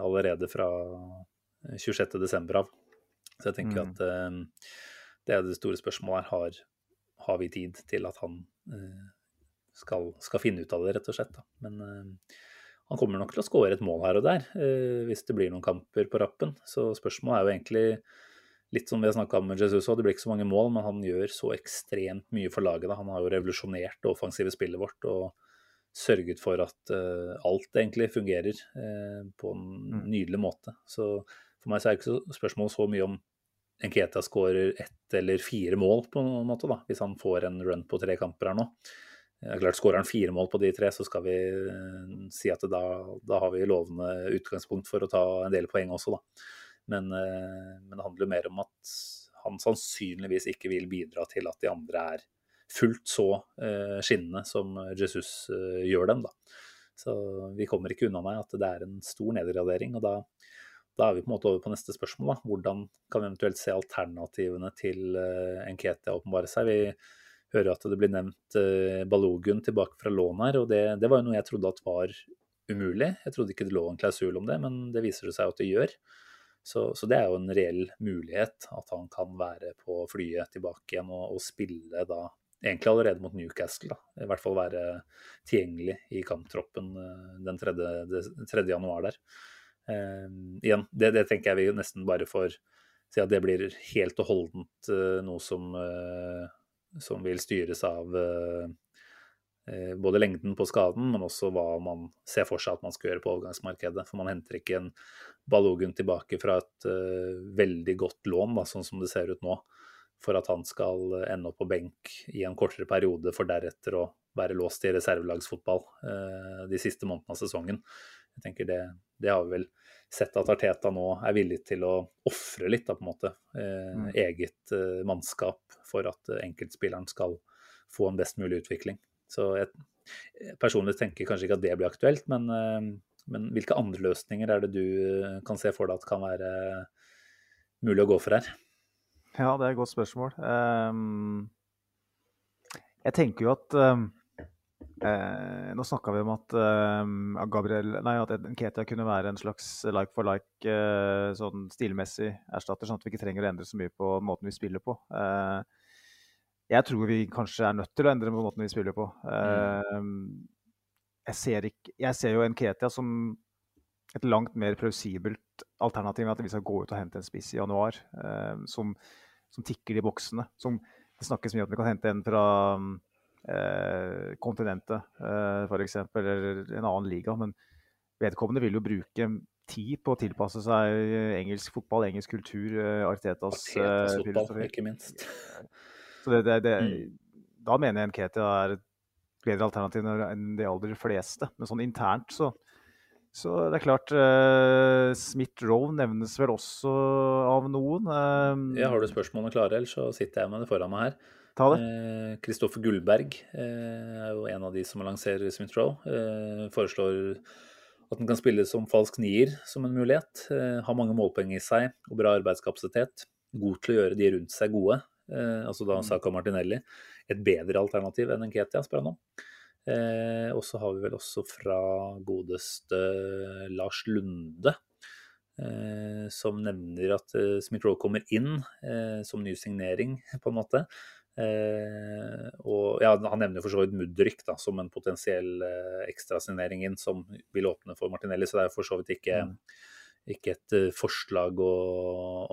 allerede fra 26.12. av. Så jeg tenker mm. at eh, det er det store spørsmålet her. Har, har vi tid til at han eh, skal, skal, finne ut av det, rett og slett. Da. Men han kommer nok til å skåre et mål her og der, hvis det blir noen kamper på rappen. Så spørsmålet er jo egentlig litt som vi har snakka om med Jesus òg, det blir ikke så mange mål, men han gjør så ekstremt mye for laget. Da. Han har jo revolusjonert det offensive spillet vårt. og sørget for at uh, alt egentlig fungerer uh, på en mm. nydelig måte. Så for meg så er det ikke spørsmålet så mye om Enketa skårer ett eller fire mål, på en måte, da, hvis han får en run på tre kamper her nå. Er klart, Skårer han fire mål på de tre, så skal vi uh, si at da, da, har vi lovende utgangspunkt for å ta en del poeng også, da. Men, men det handler mer om at han sannsynligvis ikke vil bidra til at de andre er fullt så eh, skinnende som Jesus eh, gjør dem. da. Så vi kommer ikke unna meg at det er en stor nedgradering. og da, da er vi på en måte over på neste spørsmål. da. Hvordan kan vi eventuelt se alternativene til uh, Nketia åpenbare seg? Vi hører at det blir nevnt uh, Balogun tilbake fra lån her, og det, det, var jo noe jeg trodde at var umulig. Jeg trodde ikke det lå en klausul om det, men det viser det seg at det gjør. Så, så, det er jo en reell mulighet at han kan være på flyet tilbake igjen og, og spille da egentlig allerede mot Newcastle. Da. I hvert fall være tilgjengelig i kamptroppen eh, den 3. 3. januar der. Uh, igjen, det, det, tenker jeg vi nesten bare får si at det blir helt og holdent uh, noe som, uh, som, vil styres av både lengden på skaden, men også hva man ser for seg at man skal gjøre på overgangsmarkedet. For man henter ikke en Balogun tilbake fra et veldig godt lån, da, sånn som det ser ut nå for at han skal ende opp på benk i en kortere periode, for deretter å være låst i reservelagsfotball eh, de siste månedene av sesongen. Jeg tenker det, det, har vi vel sett at Arteta nå er villig til å ofre litt, da, på en måte. Eh, mm. Eget eh, mannskap for at enkeltspilleren skal få en best mulig utvikling. Så jeg personlig tenker kanskje ikke at det blir aktuelt, men, eh, men hvilke andre løsninger er det du eh, kan se for deg at kan være mulig å gå for her? Ja, det er et godt spørsmål. Um, jeg tenker jo at um, eh, Nå snakka vi om at, um, Gabriel, nei, at Ketia kunne være en slags like for like uh, sånn stilmessig erstatter, sånn at vi ikke trenger å endre så mye på måten vi spiller på. Uh, jeg tror vi kanskje er nødt til å endre på måten vi spiller på. Mm. Jeg, ser ikke, jeg ser jo en Ketia som et langt mer plausibelt alternativ enn at vi skal gå ut og hente en spiss i januar eh, som, som, tikker de boksene. Som, det snakkes mye om at vi kan hente en fra eh, kontinentet, eh, f.eks., eller en annen liga. Men vedkommende vil jo bruke tid på å tilpasse seg engelsk fotball, engelsk kultur, eh, Artetas eh, fotball, ikke minst. [laughs] Så det, det, det, mm. Da mener jeg Nketia er et bedre alternativ enn de aller fleste. Men sånn internt så så det er klart uh, Smith-Roe nevnes vel også av noen. Uh, ja, har du spørsmålene klare, ellers så sitter jeg med det foran meg her. Ta det. Kristoffer uh, Gullberg er jo en av de som lanserer Smith-Roe. foreslår at den kan spille som falsk nier som en mulighet. har mange målpoeng i seg og bra arbeidskapasitet. God til å gjøre de rundt seg gode. altså da mm. Saka Martinelli. Et bedre alternativ enn Nketia, spør han om. Eh, og så har vi vel også fra godeste Lars Lunde, eh, som nevner at eh, Smith-Roe kommer inn eh, som ny signering, [laughs] på en måte. Eh, og ja, Han nevner for så vidt Mudryk da, som en potensiell eh, ekstrasignering inn, som vil åpne for Martinelli. Så det er for så vidt ikke, mm. ikke et forslag å,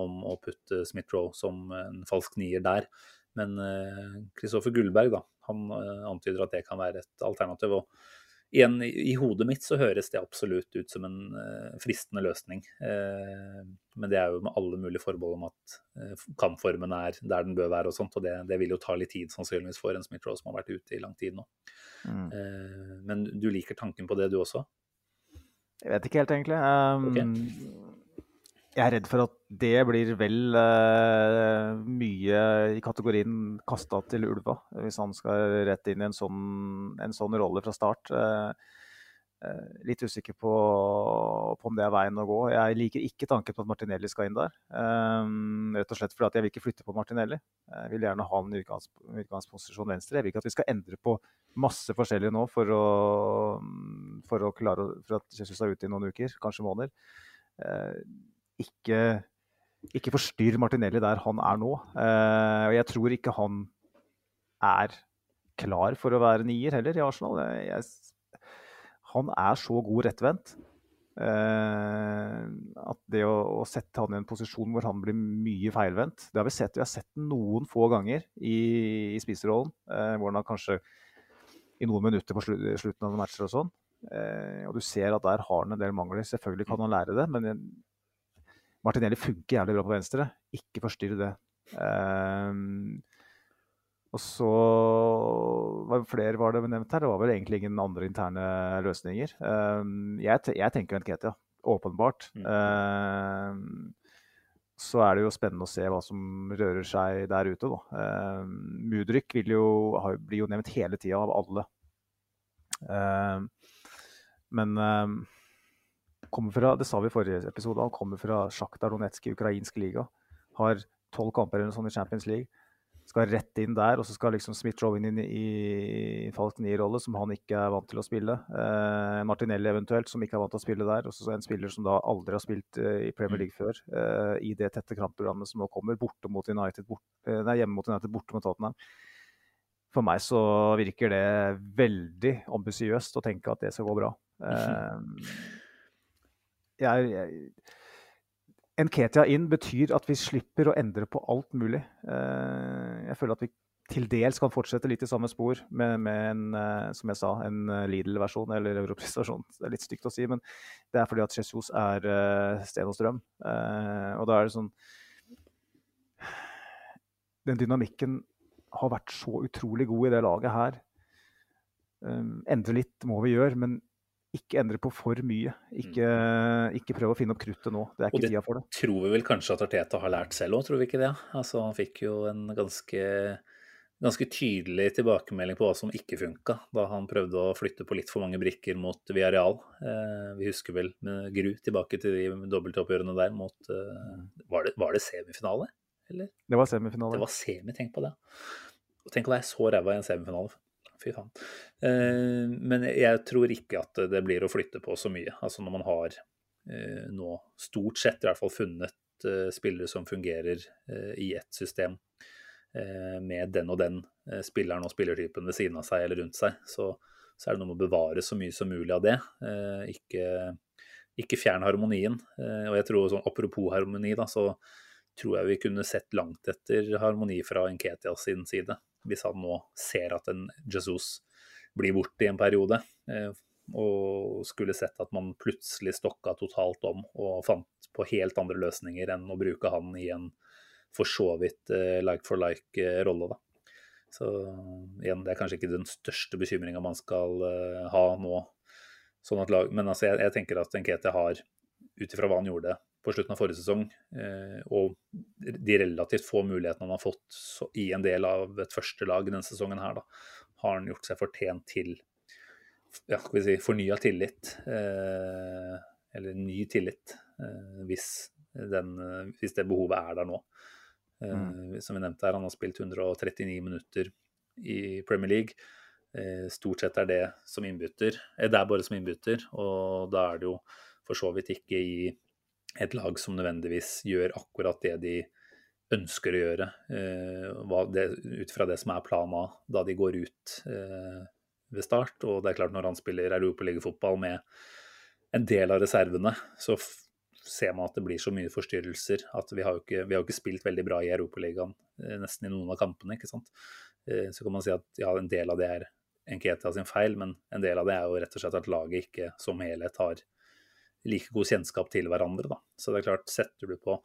om å putte Smith-Roe som en falsk nier der. Men Kristoffer Gullberg da, han eh, antyder at det kan være et alternativ. og igjen, I hodet mitt så høres det absolutt ut som en uh, fristende løsning. Men det er jo med alle mulige forbehold om at kampformen er der den bør være. og sånt, og det, det vil jo ta litt tid sannsynligvis for en Smith-Roe som har vært ute i lang tid nå. Mm. men du liker tanken på det, du også? Jeg vet ikke helt, egentlig. Um, okay. Jeg er redd for at det blir vel uh, mye i kategorien kasta til ulva, hvis han skal rett inn i en sånn, en sånn rolle fra start. Uh, uh, litt usikker på, på, om det er veien å gå. Jeg liker ikke tanken på at Martinelli skal inn der. rett og slett fordi jeg vil ikke flytte på Martinelli. Jeg vil gjerne ha en utgangs, utgangsposisjon venstre. Jeg vil ikke at vi skal endre på masse forskjellig nå for, å, for, å klare, for at Jesus er ute i noen uker, kanskje måneder ikke, ikke forstyrr Martinelli der han er nå. Uh, og jeg tror ikke han er klar for å være nier heller i Arsenal. Jeg, han er så god rettvendt uh, at det å, å, sette han i en posisjon hvor han blir mye feilvendt Det har vi sett. Vi har sett noen få ganger i, i spiserollen, uh, hvor han kanskje i noen minutter på slutten av matcher og sånn. og du ser at der har han en del mangler. Selvfølgelig kan han lære det, men Martinelli funker jævlig bra på venstre. Ikke forstyrr det. Um, og så var flere var det nevnt her. Det var vel egentlig ingen andre interne løsninger. Um, jeg, jeg, tenker Nketia, åpenbart. Mm. Um, så er det jo spennende å se hva som rører seg der ute. Da. Um, Mudryk jo, blir jo nevnt hele tida av alle. Men kommer fra, det sa vi i forrige episode, han kommer fra Sjaktar Donetsk i ukrainsk liga. Har tolv kamper eller sånn i Champions League. Skal rett inn der, og så skal liksom Smith-Rowe inn i, i falsk nier-rolle, som han ikke er vant til å spille. Eh, Martinelli eventuelt, som ikke er vant til å spille der. Og så en spiller som da aldri har spilt eh, i Premier mm. League før. Eh, I det tette kampprogrammet som nå kommer, borte mot United, bort, eh, nei, hjemme mot United, borte mot Tottenham. For meg så virker det veldig ambisiøst å tenke at det skal gå bra. Eh, jeg, jeg, Nketia inn betyr at vi slipper å endre på alt mulig. Eh, jeg føler at vi til dels kan fortsette litt i samme spor med, med en, eh, som jeg sa, en eh, Lidl-versjon eller Europris-versjon. Det er litt stygt å si, men det er fordi at Jesus er sten og strøm. Og da er det sånn Den dynamikken har vært så utrolig god i det laget her. Endre litt må vi gjøre, men ikke endre på for mye. Ikke, mm. ikke prøv å finne opp kruttet nå. Det er ikke tida for det. Og det tror vi vel kanskje at Arteta har lært selv òg, tror vi ikke det? Altså, han fikk jo en ganske, ganske tydelig tilbakemelding på hva som ikke funka, da han prøvde å flytte på litt for mange brikker mot Villarreal. Eh, vi husker vel med gru tilbake til de dobbeltoppgjørene der mot eh, var, det, var, det, semifinale, eller? Det var semifinale. Det var semi, tenk på det. Tenk å være så ræva i en semifinale. Fy faen. Eh, men jeg tror ikke at det blir å flytte på så mye. Altså når man har eh, nå stort sett i hvert fall funnet eh, spillere som fungerer i ett system med den og den spilleren og spillertypen ved siden av seg eller rundt seg, så, så er det noe med å bevare så mye som mulig av det. Ikke, ikke fjern harmonien. Og jeg tror sånn apropos harmoni, da, så tror jeg vi kunne sett langt etter harmoni fra Enketia sin side. Hvis han nå ser at en Jesus blir borte i en periode. Og skulle sett at man plutselig stokka totalt om og fant på helt andre løsninger enn å bruke han i en for så vidt like for like-rolle. da. Så igjen, det er kanskje ikke den største bekymringa man skal ha nå. Sånn lag, men altså, jeg, jeg, tenker at Nkete har, ut ifra hva han gjorde på slutten av forrige sesong, uh, og de relativt få mulighetene han har fått i en del av et første lag denne sesongen, her, da, har han gjort seg fortjent til ja, skal vi si, fornya tillit. Uh, eller ny tillit, hvis, den, hvis det behovet er der nå. Mm. Eh, som vi nevnte her, han har spilt 139 minutter i Premier League. Eh, stort sett er det som innbytter. Eh, det er bare som innbytter, og da er det jo for så vidt ikke i et lag som nødvendigvis gjør akkurat det de ønsker å gjøre, ut fra det som er planen A da de går ut ved start. Og det er klart, når han spiller europaligafotball med en del av reservene, så ser man at det blir så mye forstyrrelser at vi har jo ikke, vi har ikke spilt veldig bra i Europaligaen eh, nesten i noen av kampene. ikke sant? Eh, så kan man si at ja, en del av det er Enketia sin feil, men en del av det er jo rett og slett at laget ikke som helhet har like god kjennskap til hverandre. da. Så det er klart, setter du på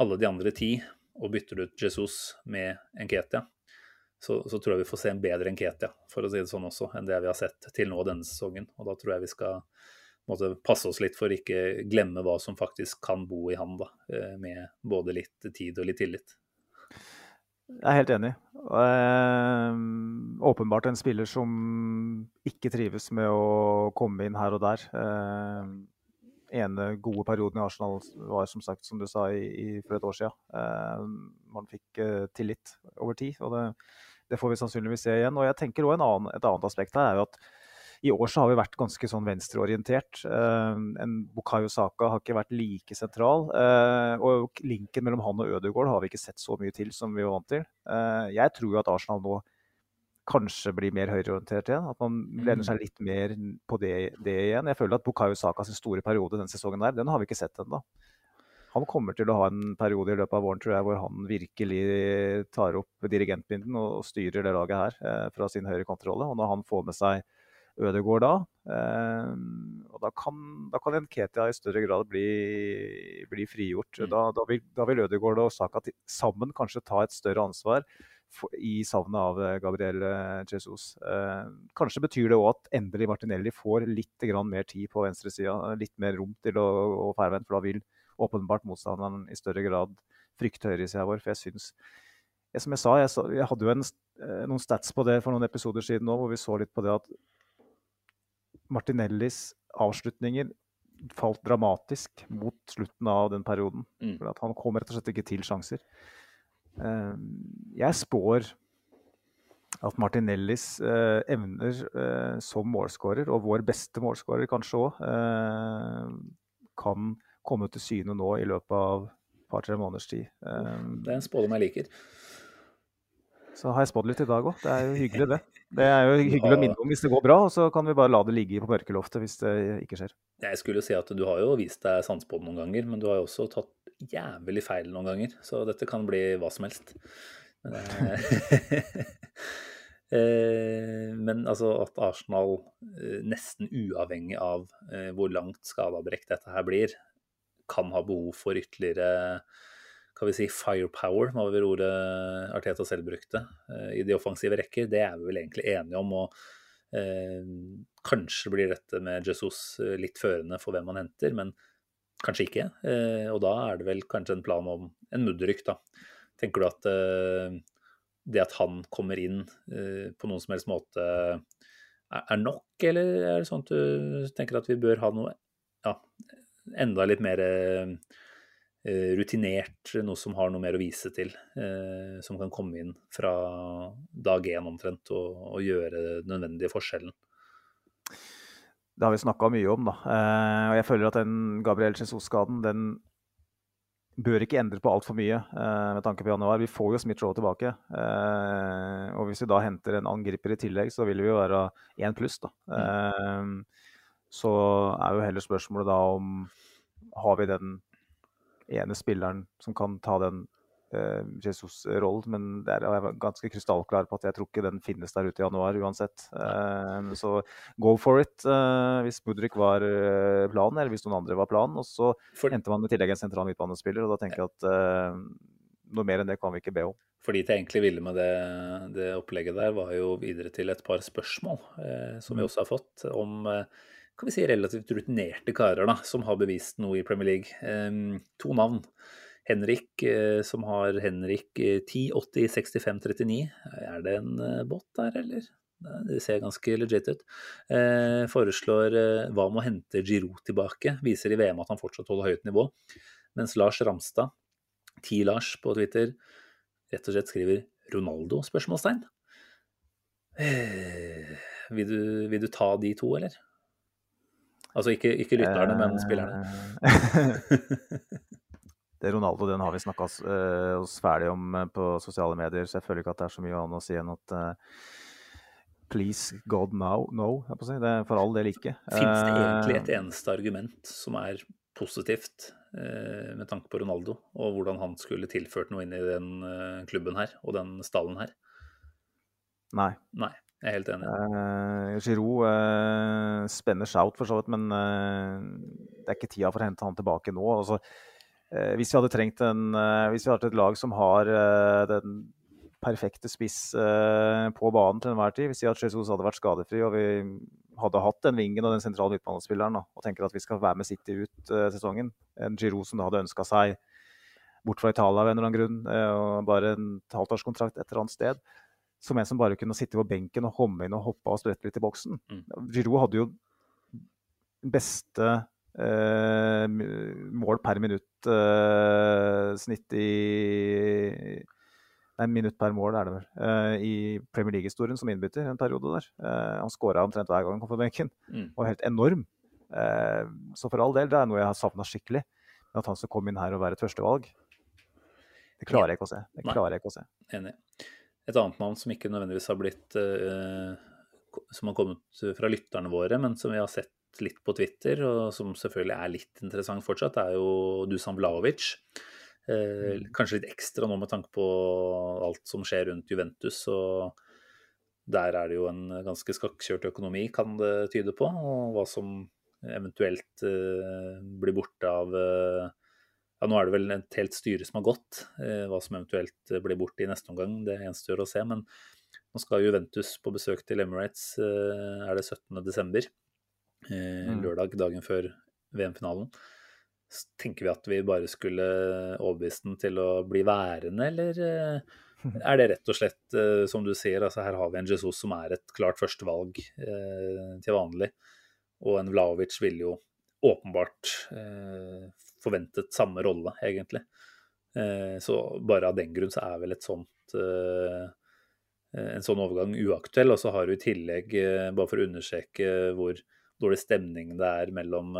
alle de andre ti og bytter ut Jesus med Enketia, så, så, tror jeg vi får se en bedre Enketia, for å si det sånn også, enn det vi har sett til nå denne sesongen. Og da tror jeg vi skal måtte passe oss litt for ikke glemme hva som faktisk kan bo i han, da, eh, med både litt tid og litt tillit. Jeg er helt enig. Eh, åpenbart en spiller som ikke trives med å komme inn her og der. Øh, ene gode perioden i Arsenal var som sagt, som du sa, i, i, for et år siden. Eh, man fikk eh, tillit over tid, og det, det, får vi sannsynligvis se igjen. Og jeg tenker også annen, Et annet aspekt her er jo at i år så har vi vært ganske sånn venstreorientert. Eh, en Bukayo Saka har ikke vært like sentral. Eh, og linken mellom han og Ødegaard har vi ikke sett så mye til som vi var vant til. Eh, jeg tror jo at Arsenal nå kanskje blir mer høyreorientert igjen. At man lener mm. seg litt mer på det, det igjen. Jeg føler at Bukayo Sakas store periode denne sesongen der, den har vi ikke sett ennå. Han kommer til å ha en periode i løpet av våren tror jeg, hvor han virkelig tar opp dirigentbinden og styrer det laget her fra sin høyre kontrolle. Og når han får med seg Ødegaard da. Eh, og da kan, da kan Nketia i større grad bli, bli frigjort. Mm. Da, da, vil, da vil Ødegaard og Saka sammen kanskje ta et større ansvar i savnet av eh, Gabriel eh, Jesus. Eh, kanskje betyr det òg at endelig Martinelli får litt mer tid på venstresida. Litt mer rom til å, å færvendt, for da vil åpenbart motstanderen i større grad frykte høyresida vår. For jeg syns som jeg sa, jeg, jeg hadde jo en, noen stats på det for noen episoder siden nå, hvor vi så litt på det at Martinellis avslutninger falt dramatisk mot slutten av den perioden. Mm. Han kom rett og slett ikke til sjanser. Eh, jeg spår at Martinellis eh, evner eh, som målskårer, og vår beste målskårer kanskje òg, kan komme til syne nå i løpet av et par-tre måneders tid. Det er en spådom jeg liker. Så har jeg spådd litt i dag òg. Det er jo hyggelig, det. Det er jo hyggelig å minne om hvis det går bra, og så kan vi bare la det ligge på mørkeloftet hvis det ikke skjer. Jeg skulle si at du har jo vist deg sannspådd noen ganger, men du har jo også tatt jævlig feil noen ganger. Så dette kan bli hva som helst. Men, eh, [laughs] eh, altså at Arsenal, eh, nesten uavhengig av hvor langt skadeavbrekk dette her blir, kan ha behov for ytterligere kan vi si, firepower, var vel ordet Arteta selv brukte, eh, i de offensive rekker. Det er vi vel egentlig enige om. og eh, Kanskje blir dette med Jesus eh, litt førende for hvem man henter, men kanskje ikke. Eh, og da er det vel kanskje en plan om en mudderrykk, da. Tenker du at eh, det at han kommer inn eh, på noen som helst måte er nok, eller er det sånn at du tenker at vi bør ha noe ja, enda litt mer Eh, rutinert, noe som har noe mer å vise til. Eh, som kan komme inn fra dag én omtrent og, og gjøre den nødvendige forskjellen. Det har vi snakka mye om, da. Eh, og jeg føler at den Gabriel Jesus-skaden den bør ikke endre på altfor mye med tanke på januar. Vi får jo Smith-Roe tilbake. og hvis vi da henter en angriper i tillegg, så vil vi jo være én pluss, da. Mm. så er jo heller spørsmålet da om har vi den ene spilleren som kan ta den uh, Jesus-rollen. Men der er jeg ganske krystallklar på at jeg tror ikke den finnes der ute i januar uansett. Uh, så go for it uh, hvis Mudrik var planen, eller hvis noen andre var planen. Og så for... henter man i tillegg en sentral midtbanespiller, og da tenker jeg at noe mer enn det kan vi ikke be om. For dit jeg egentlig ville med det, det, opplegget der, var jo videre til et par spørsmål eh, som vi mm. også har fått, om eh, kan vi si relativt rutinerte karer da, som har bevist noe i Premier League. Eh, to navn. Henrik, eh, som har Henrik 10, 80, 65, 39. Er det en båt der, eller? Det ser ganske legit ut. Eh, foreslår hva med å hente Giroud tilbake. Viser i VM at han fortsatt holder høyt nivå. Mens Lars Ramstad, T-Lars på Twitter, rett og slett skriver Ronaldo? spørsmålstegn. Eh, vil, du, vil, du, ta de to, eller? Altså ikke, ikke lytterne, men spillerne. [laughs] det Ronaldo den har vi snakka oss, uh, oss, ferdig om uh, på sosiale medier, så jeg føler ikke at det er så mye annet å si enn at please God now, no. Si. Det er for all del ikke. Fins det egentlig et eneste argument som er positivt Eh, med tanke på Ronaldo og hvordan han skulle tilført noe inn i den eh, klubben her og den stallen her? Nei. Nei, jeg er helt enig. Uh, Giroud uh, spenner ut for så vidt, men uh, det er ikke tida for å hente han tilbake nå. Altså, hvis vi hadde trengt en Hvis vi hadde et lag som har den perfekte spiss på banen til enhver tid, hvis vi hadde Jesus hadde vært skadefri og vi hadde hatt den vingen og den sentrale midtbanespilleren og tenker at vi skal være med City ut sesongen. En Giroud som da hadde ønska seg bort fra Italia av en eller annen grunn, og bare en halvtårskontrakt et eller annet sted. Som en som bare kunne sitte på benken og homme inn og hoppe og sprette litt i boksen. Mm. Giroud hadde jo beste eh, mål per minutt snitt i Nei, minutt per mål er det vel. Eh, I Premier League-historien som innbytter en periode der. Uh, han skåra omtrent hver gang han kom på benken. Mm. Og helt enorm. Uh, så for all del, det er noe jeg har savna skikkelig. Men at han skal komme inn her og være et førstevalg, det klarer jeg ikke å se. Det klarer jeg ikke å se. Enig. Et annet navn som ikke nødvendigvis har blitt Som har kommet fra lytterne våre, men som vi har sett litt på Twitter, og som selvfølgelig er litt interessant fortsatt, er jo Dusan Vlaovic. Eh, mm. kanskje litt ekstra nå med tanke på alt som skjer rundt Juventus. og Der er det jo en ganske skakkjørt økonomi, kan det tyde på. Og hva som eventuelt eh, blir borte av eh, ja, Nå er det vel et helt styre som har gått. Eh, hva som eventuelt blir borte i neste omgang, det gjenstår å se. Men nå skal Juventus på besøk til Emirates, eh, er det 17.12. Eh, mm. lørdag, dagen før VM-finalen tenker vi at vi bare skulle overbevise den til å bli værende, eller eh, er det rett og slett, eh, som du sier, altså her har vi en Jesus som er et klart førstevalg eh, til vanlig, og en Vlaovic vil jo åpenbart eh, forventet samme rolle, egentlig. Eh, så bare av den grunn så er vel et sånt eh, en sånn overgang uaktuell. Og så har du i tillegg, bare for å understreke hvor dårlig stemning det er mellom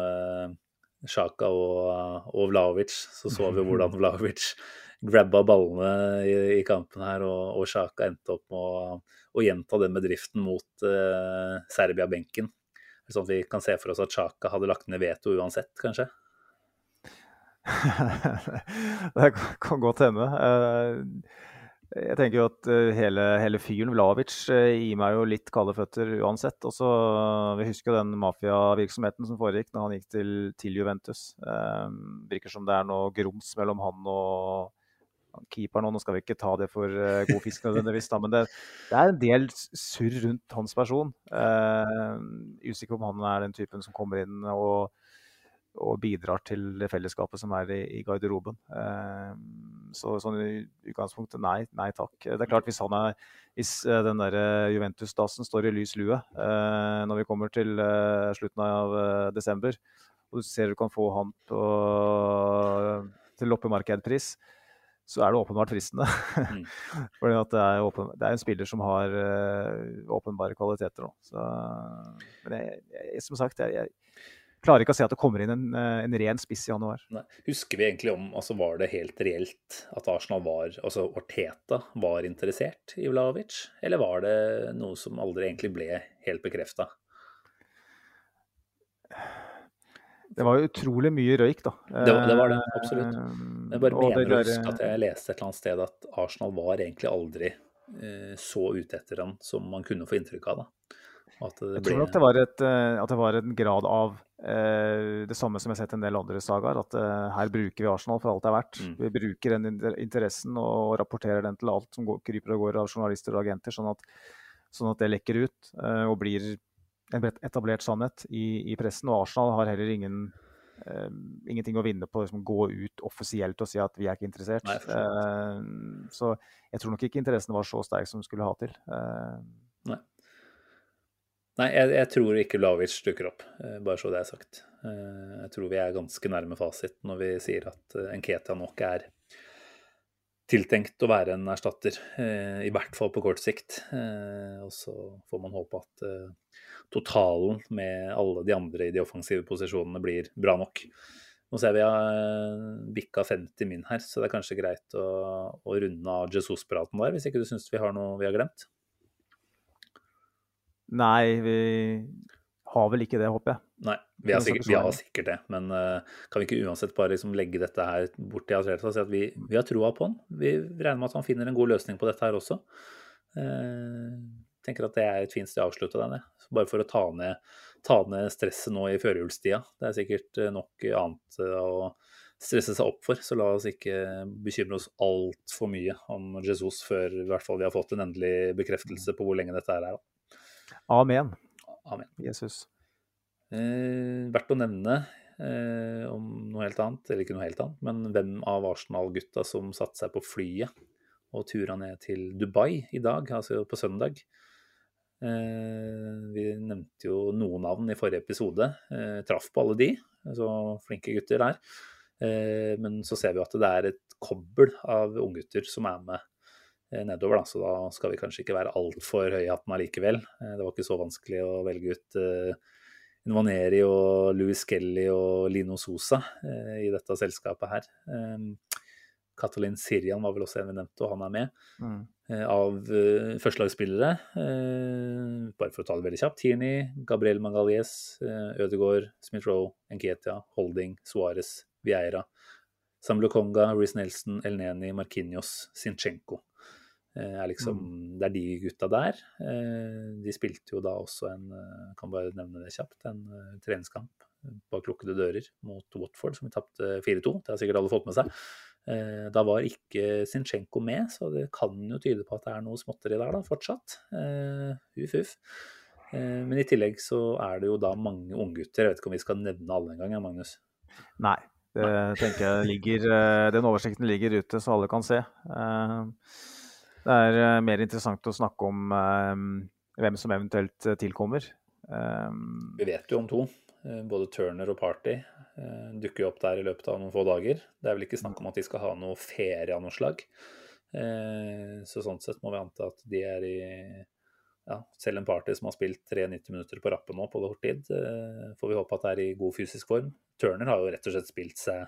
Sjaka og, og Vlaovic, så så vi [laughs] hvordan Vlaovic grabba ballene i, i kampen her, og, og Sjaka endte opp med å, å gjenta den bedriften mot uh, Serbia-benken. Sånn at vi kan se for oss at Sjaka hadde lagt ned veto uansett, kanskje? [laughs] det kan godt hende. Uh, jeg tenker jo at uh, hele, hele fyren Vlavic uh, gir meg jo litt kalde føtter uansett. Også, uh, vi husker jo den mafiavirksomheten som foregikk når han gikk til, til Juventus. virker som det er noe grums mellom han og keeperen. Nå skal vi ikke ta det for god fisk nødvendigvis, men det, det, er en del surr rundt hans person. usikker på om han er den typen som kommer inn og og bidrar til det fellesskapet som er i, i garderoben. Eh, så sånn i utgangspunktet nei, nei takk. Det er klart hvis, han er, hvis eh, den der Juventus-dassen står i lys lue eh, når vi kommer til eh, slutten av desember, og du ser du kan få han på, til loppemarkedpris, så er det åpenbart fristende. Mm. [laughs] Fordi det er, åpen, det, er en spiller som har åpenbare kvaliteter. nå. men jeg, jeg, som sagt, jeg, jeg klarer ikke å se at det kommer inn en, eh, en ren spiss i januar. Nei. Husker vi egentlig om altså Var det helt reelt at Arsenal var Altså Orteta var interessert i Vlaovic, eller var det noe som aldri egentlig ble helt bekrefta? Det var jo utrolig mye røyk, da. Det, det var det, absolutt. Eh, Jeg bare og mener å der- at jeg leste et eller annet sted at Arsenal var egentlig aldri eh, så ute etter han som man kunne få inntrykk av. da. Det Jeg tror nok det var, et, at det var en grad av det samme som jeg har sett en del andre sagaer, at eh, her bruker vi Arsenal for alt det er verdt. Mm. Vi bruker den interessen og rapporterer den til alt som går, kryper og går av journalister og agenter, sånn at, sånn at det lekker ut eh, og blir en etablert sannhet i, i pressen. Og Arsenal har heller ingen, Uh, ingenting å vinne på å liksom, gå ut offisielt og si at vi er ikke interessert. Nei, uh, så Eh, jeg tror nok ikke interessen var så sterk som den skulle ha til. Uh, Nei, jeg, jeg tror ikke Vlavic dukker opp, eh, bare så det er sagt. Eh, Jeg tror vi er ganske nærme fasit når vi sier at eh, Nketia nok er tiltenkt å være en erstatter, i hvert fall på kort sikt. Og så får man håpe at totalen med alle de andre i de offensive posisjonene blir bra nok. Nå ser vi har bikka 50 min her, så det er kanskje greit å, å runde av Jesus-praten der, hvis ikke du syns vi har noe vi har glemt? Nei, vi har vel ikke det, håper jeg. Nei, vi har sikkert, vi har sikkert det. Men uh, kan vi ikke uansett bare liksom legge dette her bort til Atleta og si at vi, vi har troa på han? Vi regner med at han finner en god løsning på dette her også. Uh, tenker at det er et fint sted å avslutte den. jeg. Bare for å ta ned, ta ned stresset nå i førjulstida. Det er sikkert eh, nok annet å stresse seg opp for, så la oss ikke bekymre oss altfor mye om Jesus før i hvert fall vi har fått en endelig bekreftelse på hvor lenge dette her er. da. Amen. Amen. Jesus. Eh, verdt å nevne eh, om noe helt annet, eller ikke noe helt annet, men hvem av Arsenal-gutta som satte seg på flyet og tura ned til Dubai i dag, altså på søndag. Eh, vi nevnte jo noen navn i forrige episode. Eh, traff på alle de, så flinke gutter der. Eh, men så ser vi at det er et kobbel av unggutter som er med nedover, da, så da skal vi kanskje ikke være altfor høye i hatten allikevel. Eh, Det var ikke så vanskelig å velge ut eh, Nvaneri og Louis Kelly og Lino Sosa eh, i dette selskapet her. Eh, Katalin Sirian var vel også en vi nevnte, og han er med. Mm. Eh, av førstelagsspillere, eh, bare for å ta det veldig kjapt, Tierney, Gabriel Mangalies, Ødegaard, Smith-Roe, Enketia, Holding, Suárez, Vieira, Samuel Konga, Reece Nelson, Elneni, Markinios, Sinchenko. Eh, er liksom, Det er de gutta der. Eh, de spilte jo da også en eh, kan bare nevne det kjapt, en treningskamp bak lukkede dører mot Watford, som vi tapte 4-2. Det har sikkert alle fått med seg. Da var ikke Sinchenko med, så det kan jo tyde på at det er noe småtteri der da, fortsatt. Uff, uff. Men i tillegg så er det jo da mange unggutter. Jeg vet ikke om vi skal nevne alle engang, Magnus. Nei. Det tenker jeg ligger, Den oversikten ligger ute, så alle kan se. Eh, Det er eh, mer interessant å snakke om eh, hvem som eventuelt eh, tilkommer. Vi vet jo om to. Både Turner og Party dukker jo opp der i løpet av noen få dager. Det er vel ikke snakk om at de skal ha noe ferie av noe slag. Så sånn sett må vi anta at de er i ja, selv en party som har spilt 93 minutter på rappen nå på kort tid, får vi håpe at det er i god fysisk form. Turner har jo rett og slett spilt seg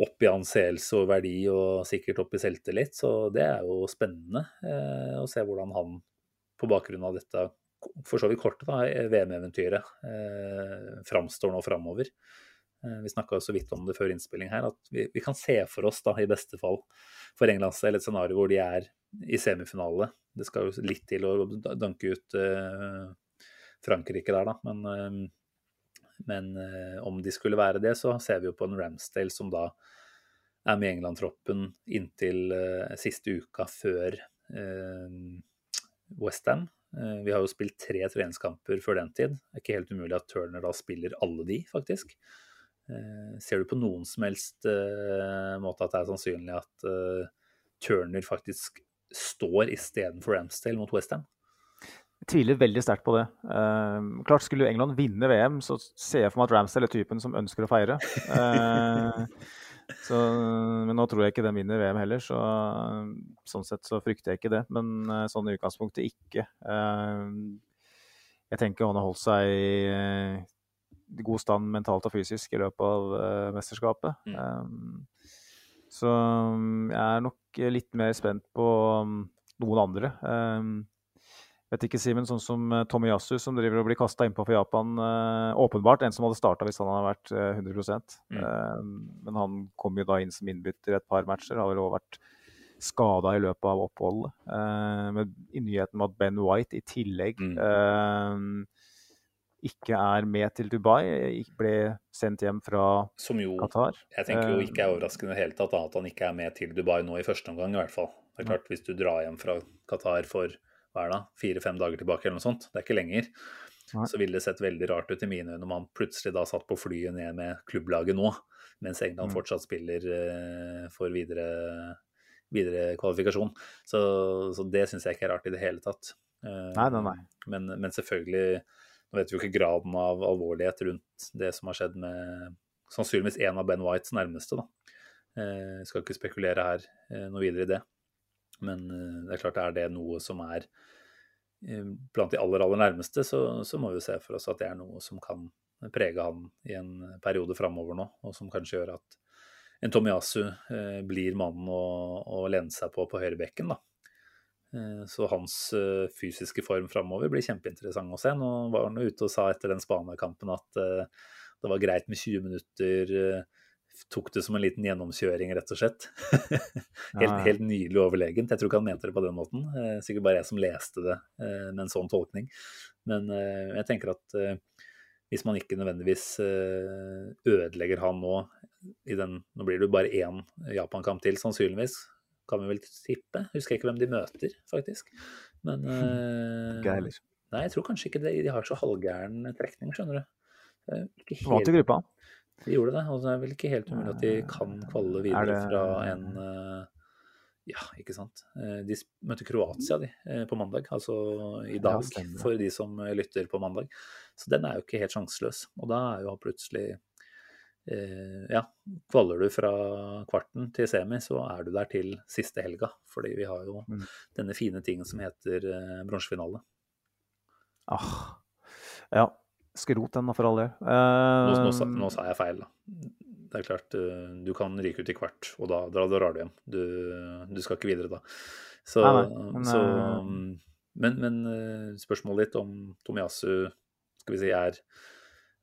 opp i anseelse og verdi og sikkert opp i selvtillit, så det er jo spennende eh, å se hvordan han på bakgrunn av dette for så vidt korte VM-eventyret eh, framstår nå framover. Eh, vi snakka så vidt om det før innspilling her, at vi, vi kan se for oss da, i beste fall for Englands del et scenario hvor de er i semifinale. Det skal jo litt til å danke ut eh, Frankrike der, da. Men, eh, men eh, om de skulle være det, så ser vi jo på en Ramsdale som da er med England-troppen inntil eh, siste uka før eh, Westham. Vi har jo spilt tre treningskamper før den tid. Det er ikke helt umulig at Turner da spiller alle de, faktisk. Ser du på noen som helst måte at det er sannsynlig at Turner faktisk står istedenfor Ramsdale mot Westham? Jeg tviler veldig sterkt på det. Uh, klart Skulle England vinne VM, så ser jeg for meg at Ramsdale er typen som ønsker å feire. Uh, så, men nå tror jeg ikke den vinner VM heller, så sånn sett så frykter jeg ikke det. Men eh, sånn i utgangspunktet ikke. Jeg tenker han har holdt seg i god stand mentalt og fysisk i løpet av mesterskapet. Mm. Så mm, jeg er nok litt mer spent på mm, noen andre. Eh, Vet ikke, Simen, sånn som eh, Tomiyasu, som driver og blir kasta innpå for Japan. Uh, åpenbart en som hadde starta hvis han hadde vært uh, 100 mm. uh, Men han kom jo da inn som innbytter i et par matcher. Har vel også vært skada i løpet av oppholdet. med i nyheten med at Ben White i tillegg mm. ikke er med til Dubai, ble sendt hjem fra som jo, Qatar. Jeg tenker jo ikke er overraskende i det hele tatt at han ikke er med til Dubai nå i første omgang, i hvert fall. Det er klart, Hvis du drar hjem fra Qatar for hva er det, fire-fem dager tilbake eller noe sånt, det er ikke lenger, Nei. så ville det sett veldig rart ut i mine øyne om han plutselig da satt på flyet ned med klubblaget nå, mens England mm. fortsatt spiller eh, for videre, videre kvalifikasjon. Så, så det syns jeg ikke er rart i det hele tatt. Uh, nei, nei, nei. Men, men, selvfølgelig Nå vet vi jo ikke graden av alvorlighet rundt det som har skjedd med sannsynligvis en av Ben Whites nærmeste. da. Uh, skal ikke spekulere her noe videre i det. Men det er klart, er det noe som er Eh, blant de aller, aller nærmeste, så, så, må vi se for oss at det er noe som kan prege han i en periode framover nå, og som kanskje gjør at en Tomiyasu eh, blir mannen å, å lene seg på på høyrebekken. da. Eh, så hans eh, fysiske form framover blir kjempeinteressant å se. Nå var han ute og sa etter den Spania-kampen at eh, det var greit med 20 minutter eh, tok det som en liten gjennomkjøring, rett og slett. [laughs] helt, helt, nydelig overlegent. Jeg tror ikke han mente det på den måten. Eh, sikkert bare jeg som leste det eh, med en sånn tolkning. Men eh, jeg tenker at hvis man ikke nødvendigvis ødelegger han nå i den Nå blir det jo bare én Japan-kamp til, sannsynligvis. Kan vi vel tippe. Husker jeg ikke hvem de møter, faktisk. Men. [laughs] Nei, jeg tror kanskje ikke det. De har så halvgæren trekning, skjønner du. Ikke helt... Vant i gruppa. De gjorde det. og det er vel ikke helt umulig at de kan kvalle videre det... fra en eh, Ja, ikke sant. Eh, de møtte Kroatia de, eh, på mandag, altså i dag, ja, for de som lytter på mandag. Så den er jo ikke helt sjanseløs. Og da er jo plutselig ja, kvaller du fra kvarten til semi, så er du der til siste helga. Fordi vi har jo mm. denne fine tingen som heter bronsefinale. Ah, ja, Skrot den, for all del. Uh, nå, nå, nå, sa jeg feil, da. Det er klart, uh, du kan ryke ut i kvart, og da, da drar du hjem. Du, du, skal ikke videre da. Så, nei, nei, men, så, um, men, men uh, spørsmålet ditt om Tomiyasu skal vi si, er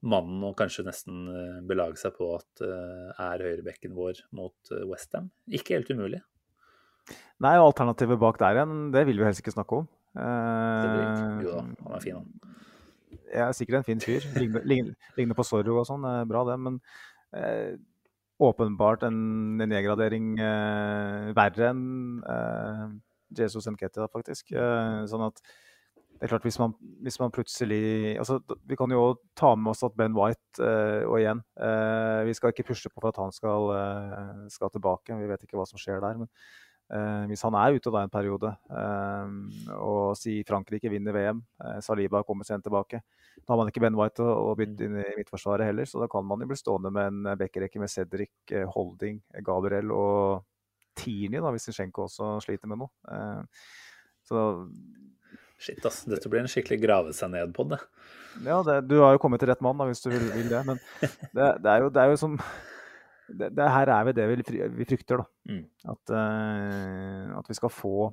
mannen å kanskje nesten belage seg på at er høyrebekken vår mot Westham. Ikke helt umulig. Nei, og alternativet bak der igjen, det vil vi helst ikke snakke om. jo da, han er fin, han jeg er sikkert en fin fyr. Ligner, ligner, på Zorro og sånn. Bra, det. Men eh, åpenbart en, en nedgradering eh, verre enn eh, Jesus Nketia, faktisk. Eh, sånn at det er klart, hvis man, hvis man plutselig altså, Vi kan jo ta med oss at Ben White eh, Og igjen, eh, vi skal ikke pushe på for at han skal, skal tilbake. Vi vet ikke hva som skjer der. men Eh, hvis han er ute da en periode, eh, og si Frankrike vinner VM, eh, Saliba kommer sent tilbake, da har man ikke Ben White å, bytte inn i midtforsvaret heller, så da kan man jo bli stående med en bekkerekke med Cedric, Holding, Gabriel og da, hvis Zinchenko også sliter med noe. Så Shit, ass. Dette blir en skikkelig grave seg ned på det. Ja, det, du har jo kommet til rett mann, da, hvis du vil, vil det. Men [laughs] det, det, er jo, det er jo som det, det, her er vi det vi, vi frykter. da. Mm. At, uh, at, vi skal få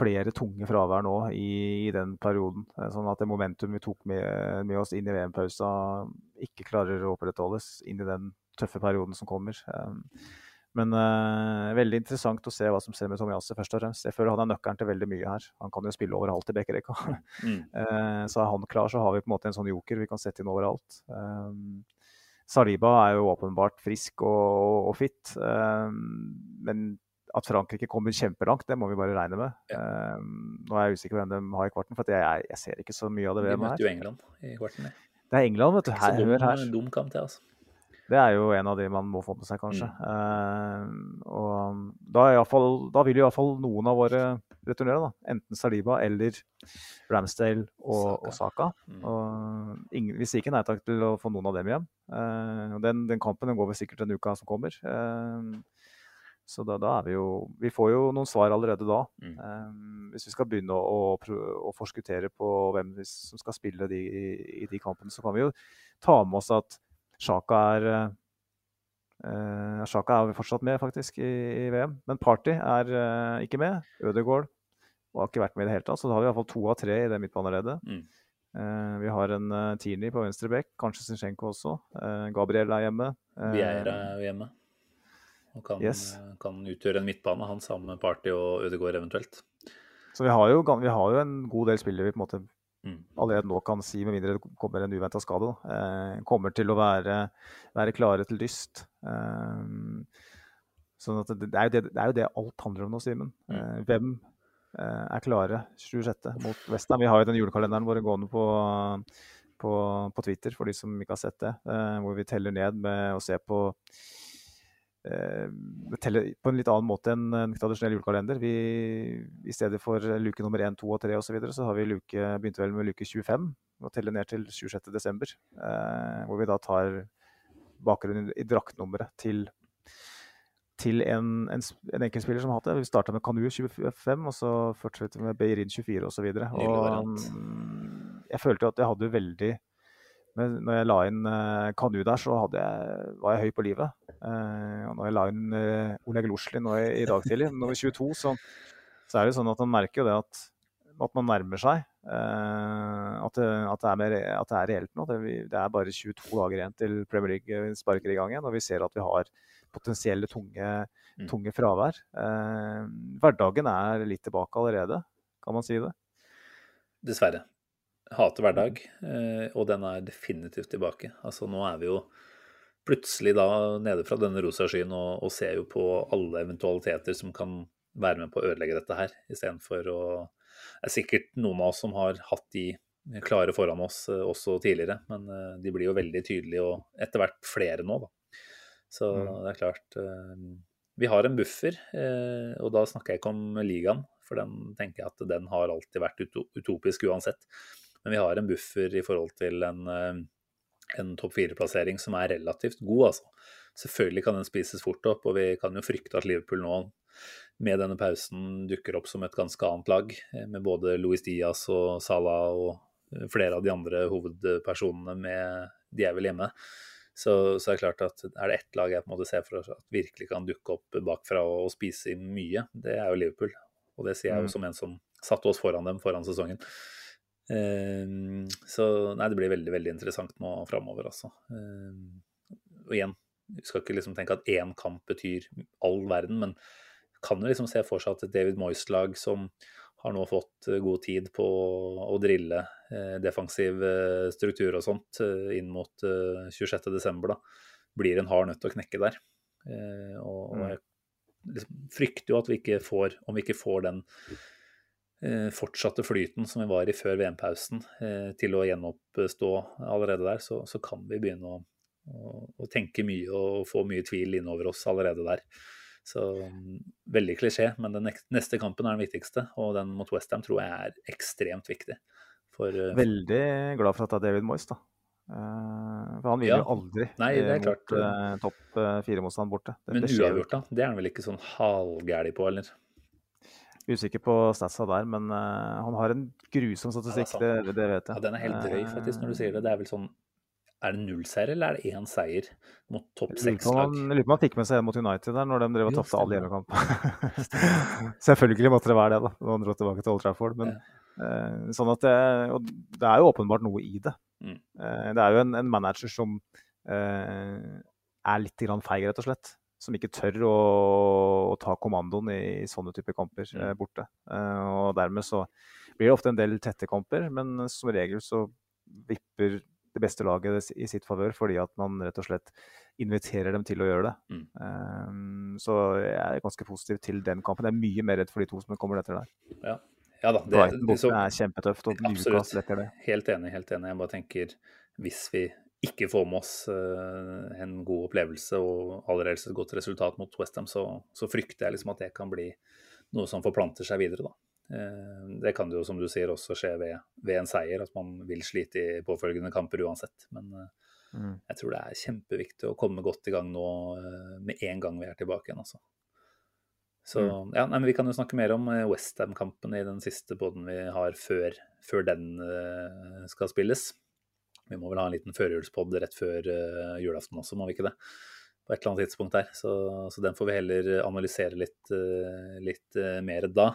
flere tunge fravær nå i, i, den perioden. Sånn at det momentum vi tok med, med oss inn i VM-pausa, ikke klarer å opprettholdes inn i den tøffe perioden som kommer. Um, men uh, veldig interessant å se hva som skjer med Tomiase, først og fremst. Jeg føler han er nøkkelen til veldig mye her. Han kan jo spille overalt i bekkerekka. Mm. uh, [laughs] så er han klar, så har vi på en måte en sånn joker vi kan sette inn overalt. Um, Saliba er jo åpenbart frisk og, og fit. Um, men at Frankrike kommer kjempelangt, det må vi bare regne med. Ja. Um, nå er jeg usikker på hvem de har i kvarten, for jeg, jeg, ser ikke så mye av det. De møtte jo England i kvarten. Det er England, vet du. Her, dum, hør her. Dum kamp, det, altså. Det er jo en av de man må få med seg, kanskje. Mm. Uh, og da, fall, da vil iallfall noen av våre returnere. da. Enten Saliba eller Ramsdale og Saka. Og Saka. Mm. Og ingen, vi sier ikke nei takk til å få noen av dem hjem. Uh, den, den, kampen den går vel sikkert den uka som kommer. Uh, så da, da, er vi jo Vi får jo noen svar allerede da. Mm. Um, hvis vi skal begynne å, å, å, forskuttere på hvem som skal spille de, i, i, de kampene, så kan vi jo ta med oss at Sjaka er uh, Sjaka er fortsatt med, faktisk, i, i VM. Men Party er uh, ikke med. Ødegaard og har ikke vært med i det hele tatt. Så da har vi iallfall to av tre i det midtbaneleddet. Mm. Uh, vi har en uh, Tierney på venstre bekk, kanskje Zinchenko også. Uh, Gabriel er hjemme. Uh, Vieira er hjemme. Og kan, Yes. kan utgjøre en midtbane, han sammen med Party og Ødegaard eventuelt. Så vi har, jo, vi har jo en god del spillere vi på en måte. Allerede nå kan si, med mindre det kommer en uventa skade, eh, kommer til å være, være klare til dyst. Eh, sånn at det, det, er det, det er jo det alt handler om nå, Simen. Eh, hvem eh, er klare 26. mot Western? Vi har jo den julekalenderen vår gående på, på, på Twitter, for de som ikke har sett det, eh, hvor vi teller ned med å se på eh, teller på en litt annen måte enn en tradisjonell julekalender. Vi, I stedet for luke nummer 1, 2 og 3 osv., så, videre, så har vi luke, begynt vel med luke 25 og teller ned til 26. desember. Eh, hvor vi da tar bakgrunnen i draktnummeret til, til en, en, en enkeltspiller som har hatt det. Vi starta med Kanu 25, og så fortsetter vi med Beirin 24 osv. så variant. Jeg følte at jeg hadde veldig når jeg la inn uh, Kanu der, så jeg, var jeg høy på livet. Eh, og når jeg la inn uh, Oleg Lusli nå i, dag tidlig, [laughs] nummer 22, så, så er det sånn at man merker jo det at, at man nærmer seg. eh, at, det, at, det er mer, at det er reelt nå. Det, er bare 22 dager igjen til Premier League eh, sparker i gang igjen. Og vi ser at vi har potensielle tunge, Mm. tunge fravær. Eh, hverdagen er litt tilbake allerede, kan man si det. Dessverre. Hater hverdag, eh, og den er definitivt tilbake. Altså Nå er vi jo plutselig da nede fra denne rosa skyen og, og ser jo på alle eventualiteter som kan være med på å ødelegge dette her, istedenfor å Det er sikkert noen av oss som har hatt de klare foran oss eh, også tidligere, men eh, de blir jo veldig tydelige, og etter hvert flere nå, da. Så Mm. det er klart Vi har en buffer, og da snakker jeg ikke om ligaen, for den tenker jeg at den har alltid vært utopisk uansett. Men vi har en buffer i forhold til en, eh, en topp fire-plassering som er relativt god, altså. Selvfølgelig kan den spises fort opp, og vi kan jo frykte at Liverpool nå med denne pausen dukker opp som et ganske annet lag, eh, med både Luis Diaz og Salah og eh, flere av de andre hovedpersonene med De er vel hjemme. Så, så er det klart at er det ett lag jeg på en måte ser for oss at virkelig kan dukke opp bakfra og, og spise mye, det er jo Liverpool. Og det sier jeg jo Mm. som en som satte oss foran dem foran sesongen. Ehm, så nei, det blir veldig, veldig interessant nå framover, altså. Ehm, og igjen, vi skal ikke liksom tenke at én kamp betyr all verden, men kan jo liksom se for seg at et David Moyes-lag som har nå fått eh, god tid på å drille eh, defensiv eh, struktur og sånt inn mot eh, 26.12., da, blir en hard nøtt å knekke der. Og, Mm. jeg liksom frykter jo at vi ikke får, om vi ikke får den fortsatte flyten som vi var i før VM-pausen, eh, til å gjenoppstå allerede der, så, så kan vi begynne å, å, å tenke mye og få mye tvil innover oss allerede der. Så mm, veldig klisjé, men den neste kampen er den viktigste, og den mot Westham tror jeg er ekstremt viktig. For eh, Veldig glad for at det er David Moyes, da. Eh, for han vinner Ja. jo aldri Nei, det er eh, klart. mot uh, topp eh, fire-motstand borte. Det, men uavgjort, da? Det er han vel ikke sånn halvgæli på, eller? Usikker på statsa der, men uh, han har en grusom statistikk, ja, det, det vet jeg. Ja, den er helt drøy, faktisk, når du sier det. Det er vel sånn Er det null seier, eller er det én seier mot topp seks-lag? lurer på om han fikk med seg en mot United der, når de drev og tapte alle hjemmekampene. [laughs] [laughs] Selvfølgelig måtte det være det, da, når han dro tilbake til Old Trafford. Men, eh, sånn at det, og det er jo åpenbart noe i det. Mm. Uh, det er jo en, en manager som uh, er litt feig, rett og slett. Som ikke tør å, å ta kommandoen i, sånne typer kamper Mm. eh, borte. Eh, og dermed så blir det ofte en del tette kamper, men som regel så vipper det beste laget i sitt favør, fordi at man rett og slett inviterer dem til å gjøre det. Mm. Um, så jeg er ganske positiv til den kampen. Jeg er mye mer redd for de to som kommer etter der. Ja. ja da. Det, det, så, er kjempetøft, og Absolutt. Det. helt enig, helt enig. Jeg bare tenker hvis vi ikke får med oss eh, en god opplevelse og allerede et godt resultat mot Westham, så, så frykter jeg liksom at det kan bli noe som forplanter seg videre, da. Eh, Det kan jo, som du sier, også skje ved, ved en seier, at man vil slite i påfølgende kamper uansett. Men eh, Mm. jeg tror det er kjempeviktig å komme godt i gang nå med en gang vi er tilbake igjen, altså. Så ja, nei, men Vi kan jo snakke mer om Westham-kampen i den siste poden vi har før, før den skal spilles. Vi må vel ha en liten førjulspod rett før eh, julaften også, må vi ikke det? På et eller annet tidspunkt der. Så, så den får vi heller analysere litt, eh, litt eh, mer da.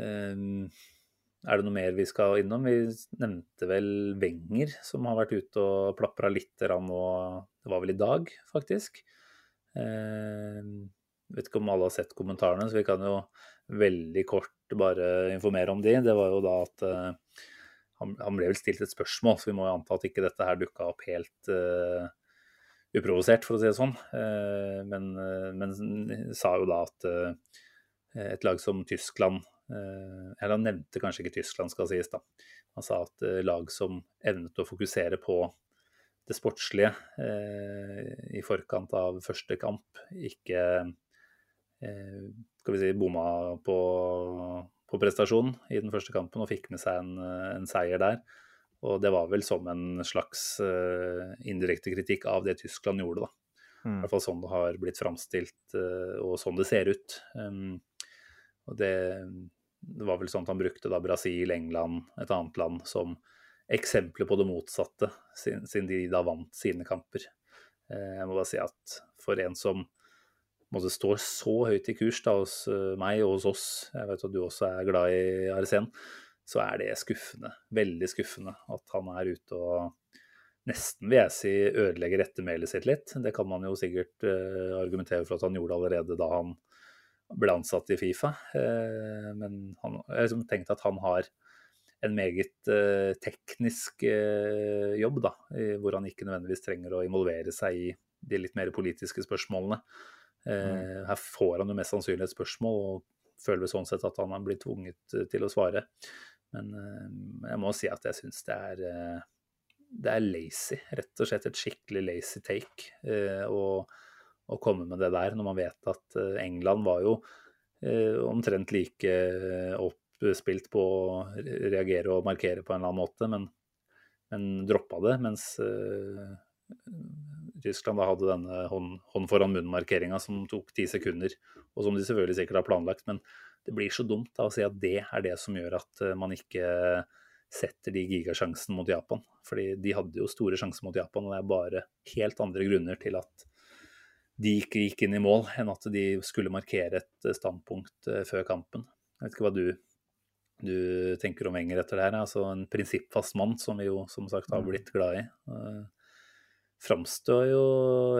Er det noe mer vi skal innom? Vi nevnte vel Wenger, som har vært ute og plapra litt nå. Det var vel i dag, faktisk. Eh, vet ikke om alle har sett kommentarene, så vi kan jo veldig kort bare informere om de. Det var jo da at eh, han, ble vel stilt et spørsmål, så vi må jo anta at ikke dette her dukka opp helt uh, uprovosert, for å si det sånn. Uh, men, uh, men, sa jo da at et lag som Tyskland Eller han nevnte kanskje ikke Tyskland, skal sies, da. Han sa at lag som evnet å fokusere på det sportslige i forkant av første kamp, ikke skal vi si, bomma på på prestasjon i den første kampen og fikk med seg en, en seier der. Og det var vel som en slags uh, indirekte kritikk av det Tyskland gjorde, da. Mm. I hvert fall sånn det har blitt framstilt, uh, og sånn det ser ut. Um, og det, det, var vel sånn at han brukte da Brasil, England, et annet land, som eksempler på det motsatte, siden de da vant sine kamper. Uh, jeg må bare si at for en som måte, står så høyt i kurs da, hos eh, meg og hos oss, jeg vet at du også er glad i Arsen, så er det skuffende. Veldig skuffende at han er ute og nesten, vil jeg si, ødelegger ettermælet sitt litt. Det kan man jo sikkert uh, argumentere for at han gjorde allerede da han ble ansatt i Fifa. Uh, men han, jeg har liksom tenkt at han har en meget uh, teknisk jobb, da, hvor han ikke nødvendigvis trenger å involvere seg i de litt mer politiske spørsmålene. Mm. Eh, her får han jo mest sannsynlig et spørsmål, og føler vel sånn sett at han blitt tvunget eh, til å svare. Men eh, jeg må si at jeg syns det er det er lazy. Rett og slett et skikkelig lazy take å komme med det der, når man vet at England var jo omtrent like oppspilt på å reagere og markere på en eller annen måte, men, men droppa det. Mens Tyskland da hadde denne hånd, hånd foran munn-markeringa som tok ti sekunder, og som de selvfølgelig sikkert har planlagt. Men det blir så dumt da, å si at det er det som gjør at eh, man ikke setter de gigasjansene mot Japan. Fordi de hadde jo store sjanser mot Japan, og det er bare helt andre grunner til at de ikke gikk inn i mål, enn at de skulle markere et eh, standpunkt eh, før kampen. Jeg vet ikke hva du, du tenker om Enger etter det her. Altså en prinsippfast mann, som vi jo som sagt har mm. blitt glad i framstår jo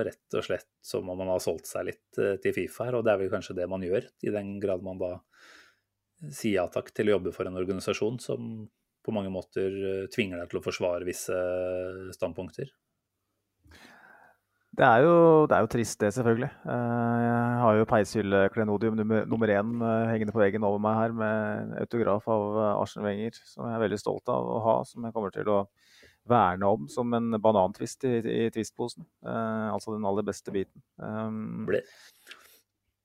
rett og slett som om man har solgt seg litt eh, til Fifa her, og det er vel kanskje det man gjør, i den grad man da sier ja takk til å jobbe for en organisasjon som på mange måter eh, tvinger deg til å forsvare visse standpunkter. Det er, jo, det er jo trist, det, selvfølgelig. Eh, jeg har jo peishylleklenodium nummer én hengende på veggen over meg her med autograf av Arsen Wenger, som jeg er veldig stolt av å ha, som jeg kommer til å verne om som en banantvist i, i twistposen. Uh, altså den aller beste biten. Um,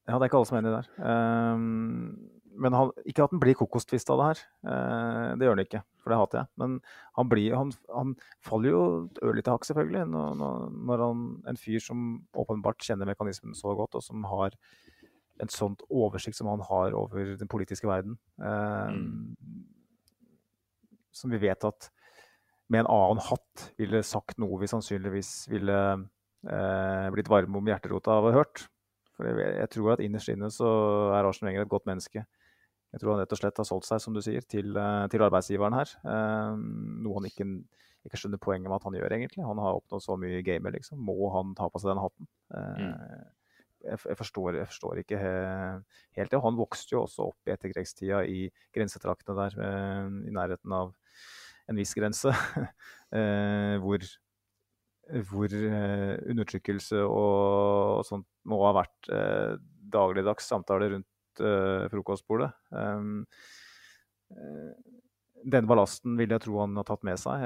ja, det er ikke alle som er enig der. Um, men han, ikke at den blir kokostvist av det her. Uh, det gjør den ikke, for det hater jeg. Men han, blir, han, han faller jo ørlite hakk, selvfølgelig, når, når, han, en fyr som åpenbart kjenner mekanismen så godt, og som har en sånt oversikt som han har over den politiske verden. Uh, mm. Som vi vet at med en annen hatt ville sagt noe vi sannsynligvis ville eh, blitt varme om hjerterota av å ha hørt. For jeg, jeg, tror at innerst inne så er Arsen Wenger et godt menneske. Jeg tror han rett og slett har solgt seg, som du sier, til, eh, til arbeidsgiveren her. Eh, noe han ikke, ikke, skjønner poenget med at han gjør, egentlig. Han har oppnådd så mye i gamet, liksom. Må han ta på seg den hatten? Eh, mm. Jeg, jeg, forstår, jeg, forstår, ikke helt det. Han vokste jo også opp i etterkrigstida i grensetraktene der, eh, i nærheten av en viss grense, [laughs] eh, hvor, hvor eh, undertrykkelse og, og, sånt må ha vært eh, dagligdags samtale rundt frokostbordet. Den ballasten vil jeg tro han har tatt med seg.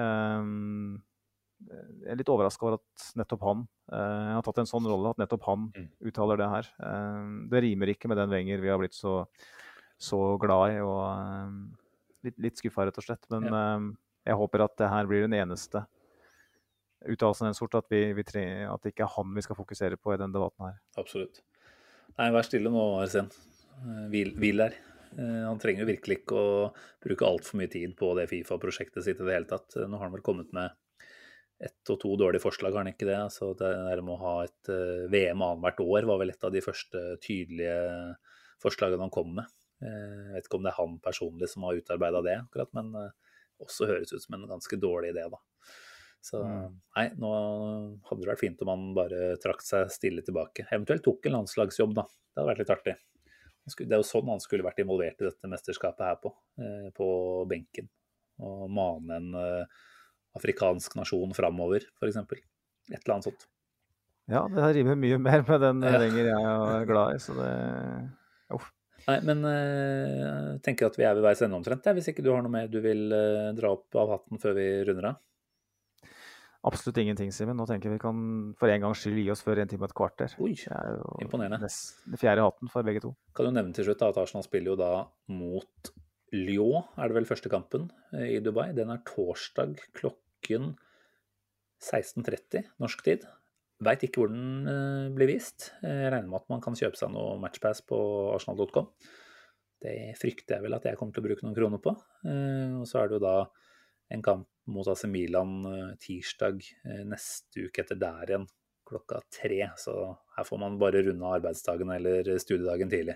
Jeg er litt overraska over at nettopp han har tatt en sånn rolle, at nettopp han mm. uttaler det her. Det rimer ikke med den Wenger vi har blitt så, så glad i. og Litt, litt skuffa, rett og slett. Men ja jeg håper at det her blir den eneste uttalelsen av den sort, at, vi, vi tre, at det ikke er han vi skal fokusere på i denne debatten her. Absolutt. Nei, vær stille nå, Arsen. Eh, hvil, hvil der. Eh, han trenger jo virkelig ikke å bruke altfor mye tid på det Fifa-prosjektet sitt i det hele tatt. Nå har han vel kommet med ett og to dårlige forslag, har han ikke det? Altså det der med å ha et eh, VM annethvert år var vel et av de første tydelige forslagene han kom med. Jeg vet ikke om det er han personlig som har utarbeida det, akkurat, men også høres ut som en ganske dårlig idé, da. Så Mm. nei, nå hadde det vært fint om han bare trakk seg stille tilbake. Eventuelt tok en landslagsjobb, da. Det hadde vært litt artig. Det er jo sånn han skulle vært involvert i dette mesterskapet her på, eh, på benken. Og mane en eh, afrikansk nasjon framover, f.eks. Et eller annet sånt. Ja, det rimer mye mer med den Ja. lenger jeg er glad i, så det Nei, men eh, jeg tenker at vi er ved veis ende omtrent, hvis ikke du har noe mer du vil eh, dra opp av hatten før vi runder av. Absolutt ingenting, Simen. Nå tenker jeg vi kan for en gangs skyld gi oss før en time og et kvarter. Oi, Det er jo imponerende. nest- det fjerde hatten for begge to. Kan jo nevne til slutt da, at Arsenal spiller jo da mot Lyon, er det vel første kampen eh, i Dubai. Den er torsdag klokken 16.30 norsk tid. Veit ikke hvor den eh, blir vist. Jeg regner med at man kan kjøpe seg noe matchpass på arsenal.com. Det frykter jeg vel at jeg kommer til å bruke noen kroner på. Eh, Og så er det jo da en kamp mot AC Milan eh, tirsdag eh, neste uke etter der igjen klokka tre. Så her får man bare runde arbeidsdagen eller studiedagen tidlig.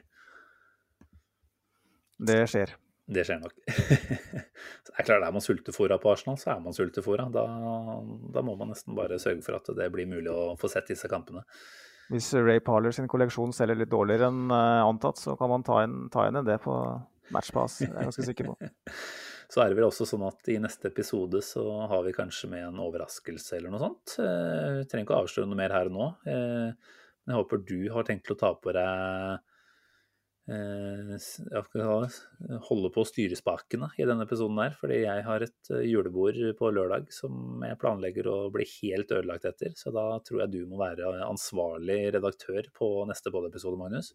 Det skjer. Det skjer nok. [laughs] Det er klart, Er man sultefòra på Arsenal, så er man sultefòra. Da, da må man nesten bare sørge for at det blir mulig å få sett disse kampene. Hvis Ray Parler sin kolleksjon selger litt dårligere enn eh, antatt, så kan man ta inn, ta inn det på matchpass. Det er jeg ganske sikker på. [laughs] Så er det vel også sånn at i neste episode så har vi kanskje med en overraskelse eller noe sånt. Eh, Vi trenger ikke å avsløre noe mer her og nå. Eh, Men jeg håper du har tenkt å ta på deg eh, på å styre holde styrespakene i denne episoden her. Fordi jeg har et eh, julebord på lørdag som jeg planlegger å bli helt ødelagt etter. Så da tror jeg du må være ansvarlig redaktør på neste pod-episode, Magnus.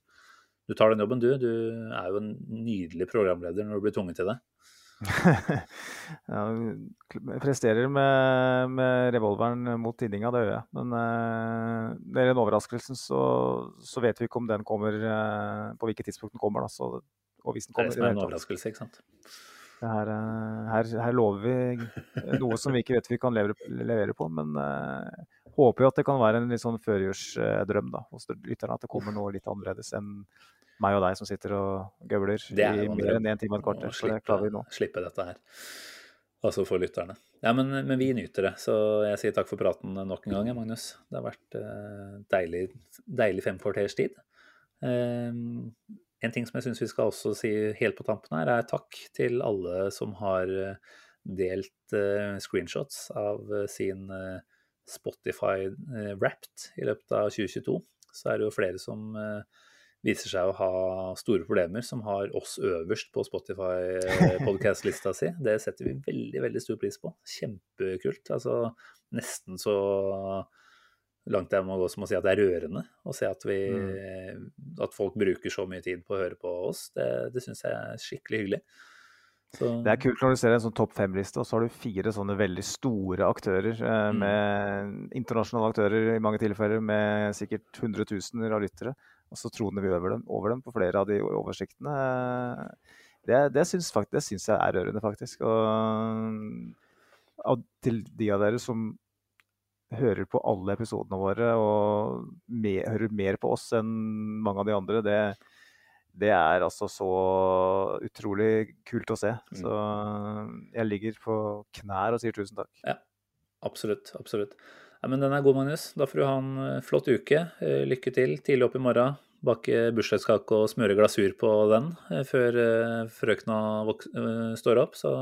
Du tar den jobben, du. Du er jo en nydelig programleder når du blir tvunget til det. [laughs] ja, presterer med, med revolveren mot tinninga, det gjør jeg. Men eh, når det gjelder en overraskelsen, så, så vet vi ikke om den kommer eh, på hvilket tidspunkt den kommer. Da. Så, og hvis den er kommer det er en overraskelse, ikke sant. Det Her, eh, her, her lover vi noe som vi ikke vet vi kan levere, levere på, men eh, håper jo at det kan være en litt sånn førjulsdrøm da, hos lytterne. At det kommer noe litt annerledes enn meg og deg som sitter og gøvler er i en mer enn én time og et kvarter. Så det klarer vi nå. slippe dette her. Altså for lytterne. Ja, men, men vi nyter det. Så jeg sier takk for praten nok en gang, Magnus. Det har vært uh, deilig, deilig fem kvarters tid. Eh, en ting som jeg syns vi skal også si helt på tampen her, er takk til alle som har eh, delt uh, screenshots av sin Spotify Wrapped i løpet av 2022. Så er det jo flere som eh, viser seg å ha store problemer, som har oss øverst på Spotify-podkast-lista [laughs] si. Det setter vi veldig veldig stor pris på. Kjempekult. Altså nesten så langt jeg må gå som å si at det er rørende å se at, vi, at folk bruker så mye tid på å høre på oss. Det, det syns jeg er skikkelig hyggelig. Så, Det er kult når du ser en sånn topp fem-liste, og så har du fire sånne veldig store aktører. Eh, Mm. med Internasjonale aktører i mange tilfeller, med sikkert hundretusener av lyttere. Og så troner vi over dem, over dem på flere av de oversiktene. Det, det, syns, faktisk, det syns jeg er rørende, faktisk. Og og til de av dere som hører på alle episodene våre og me, hører mer på oss enn mange av de andre, det, det er altså så utrolig kult å se. Mm. Så jeg ligger på knær og sier tusen takk. Ja, Absolutt. Absolutt. Ja, men den er god, Magnus. Da får du ha en eh, flott uke. Eh, Lykke til tidlig opp i morgen. Bake bursdagskake og smøre glasur på den eh, før frøkna står opp. Så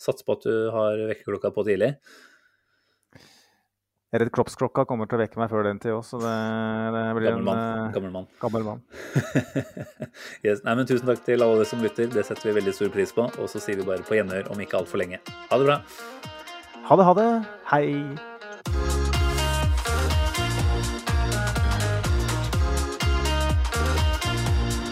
sats på at du har vekkerklokka på tidlig. Jeg er redd kroppsklokka kommer til å vekke meg før den tid òg, så det, det blir Gammel mann. en Gammel mann. gammel mann. [laughs] yes. Nei, men tusen takk til alle som lytter. Det setter vi veldig stor pris på. Og så sier vi bare på gjenhør om ikke altfor lenge. Ha det bra. Ha det, ha det. Hei.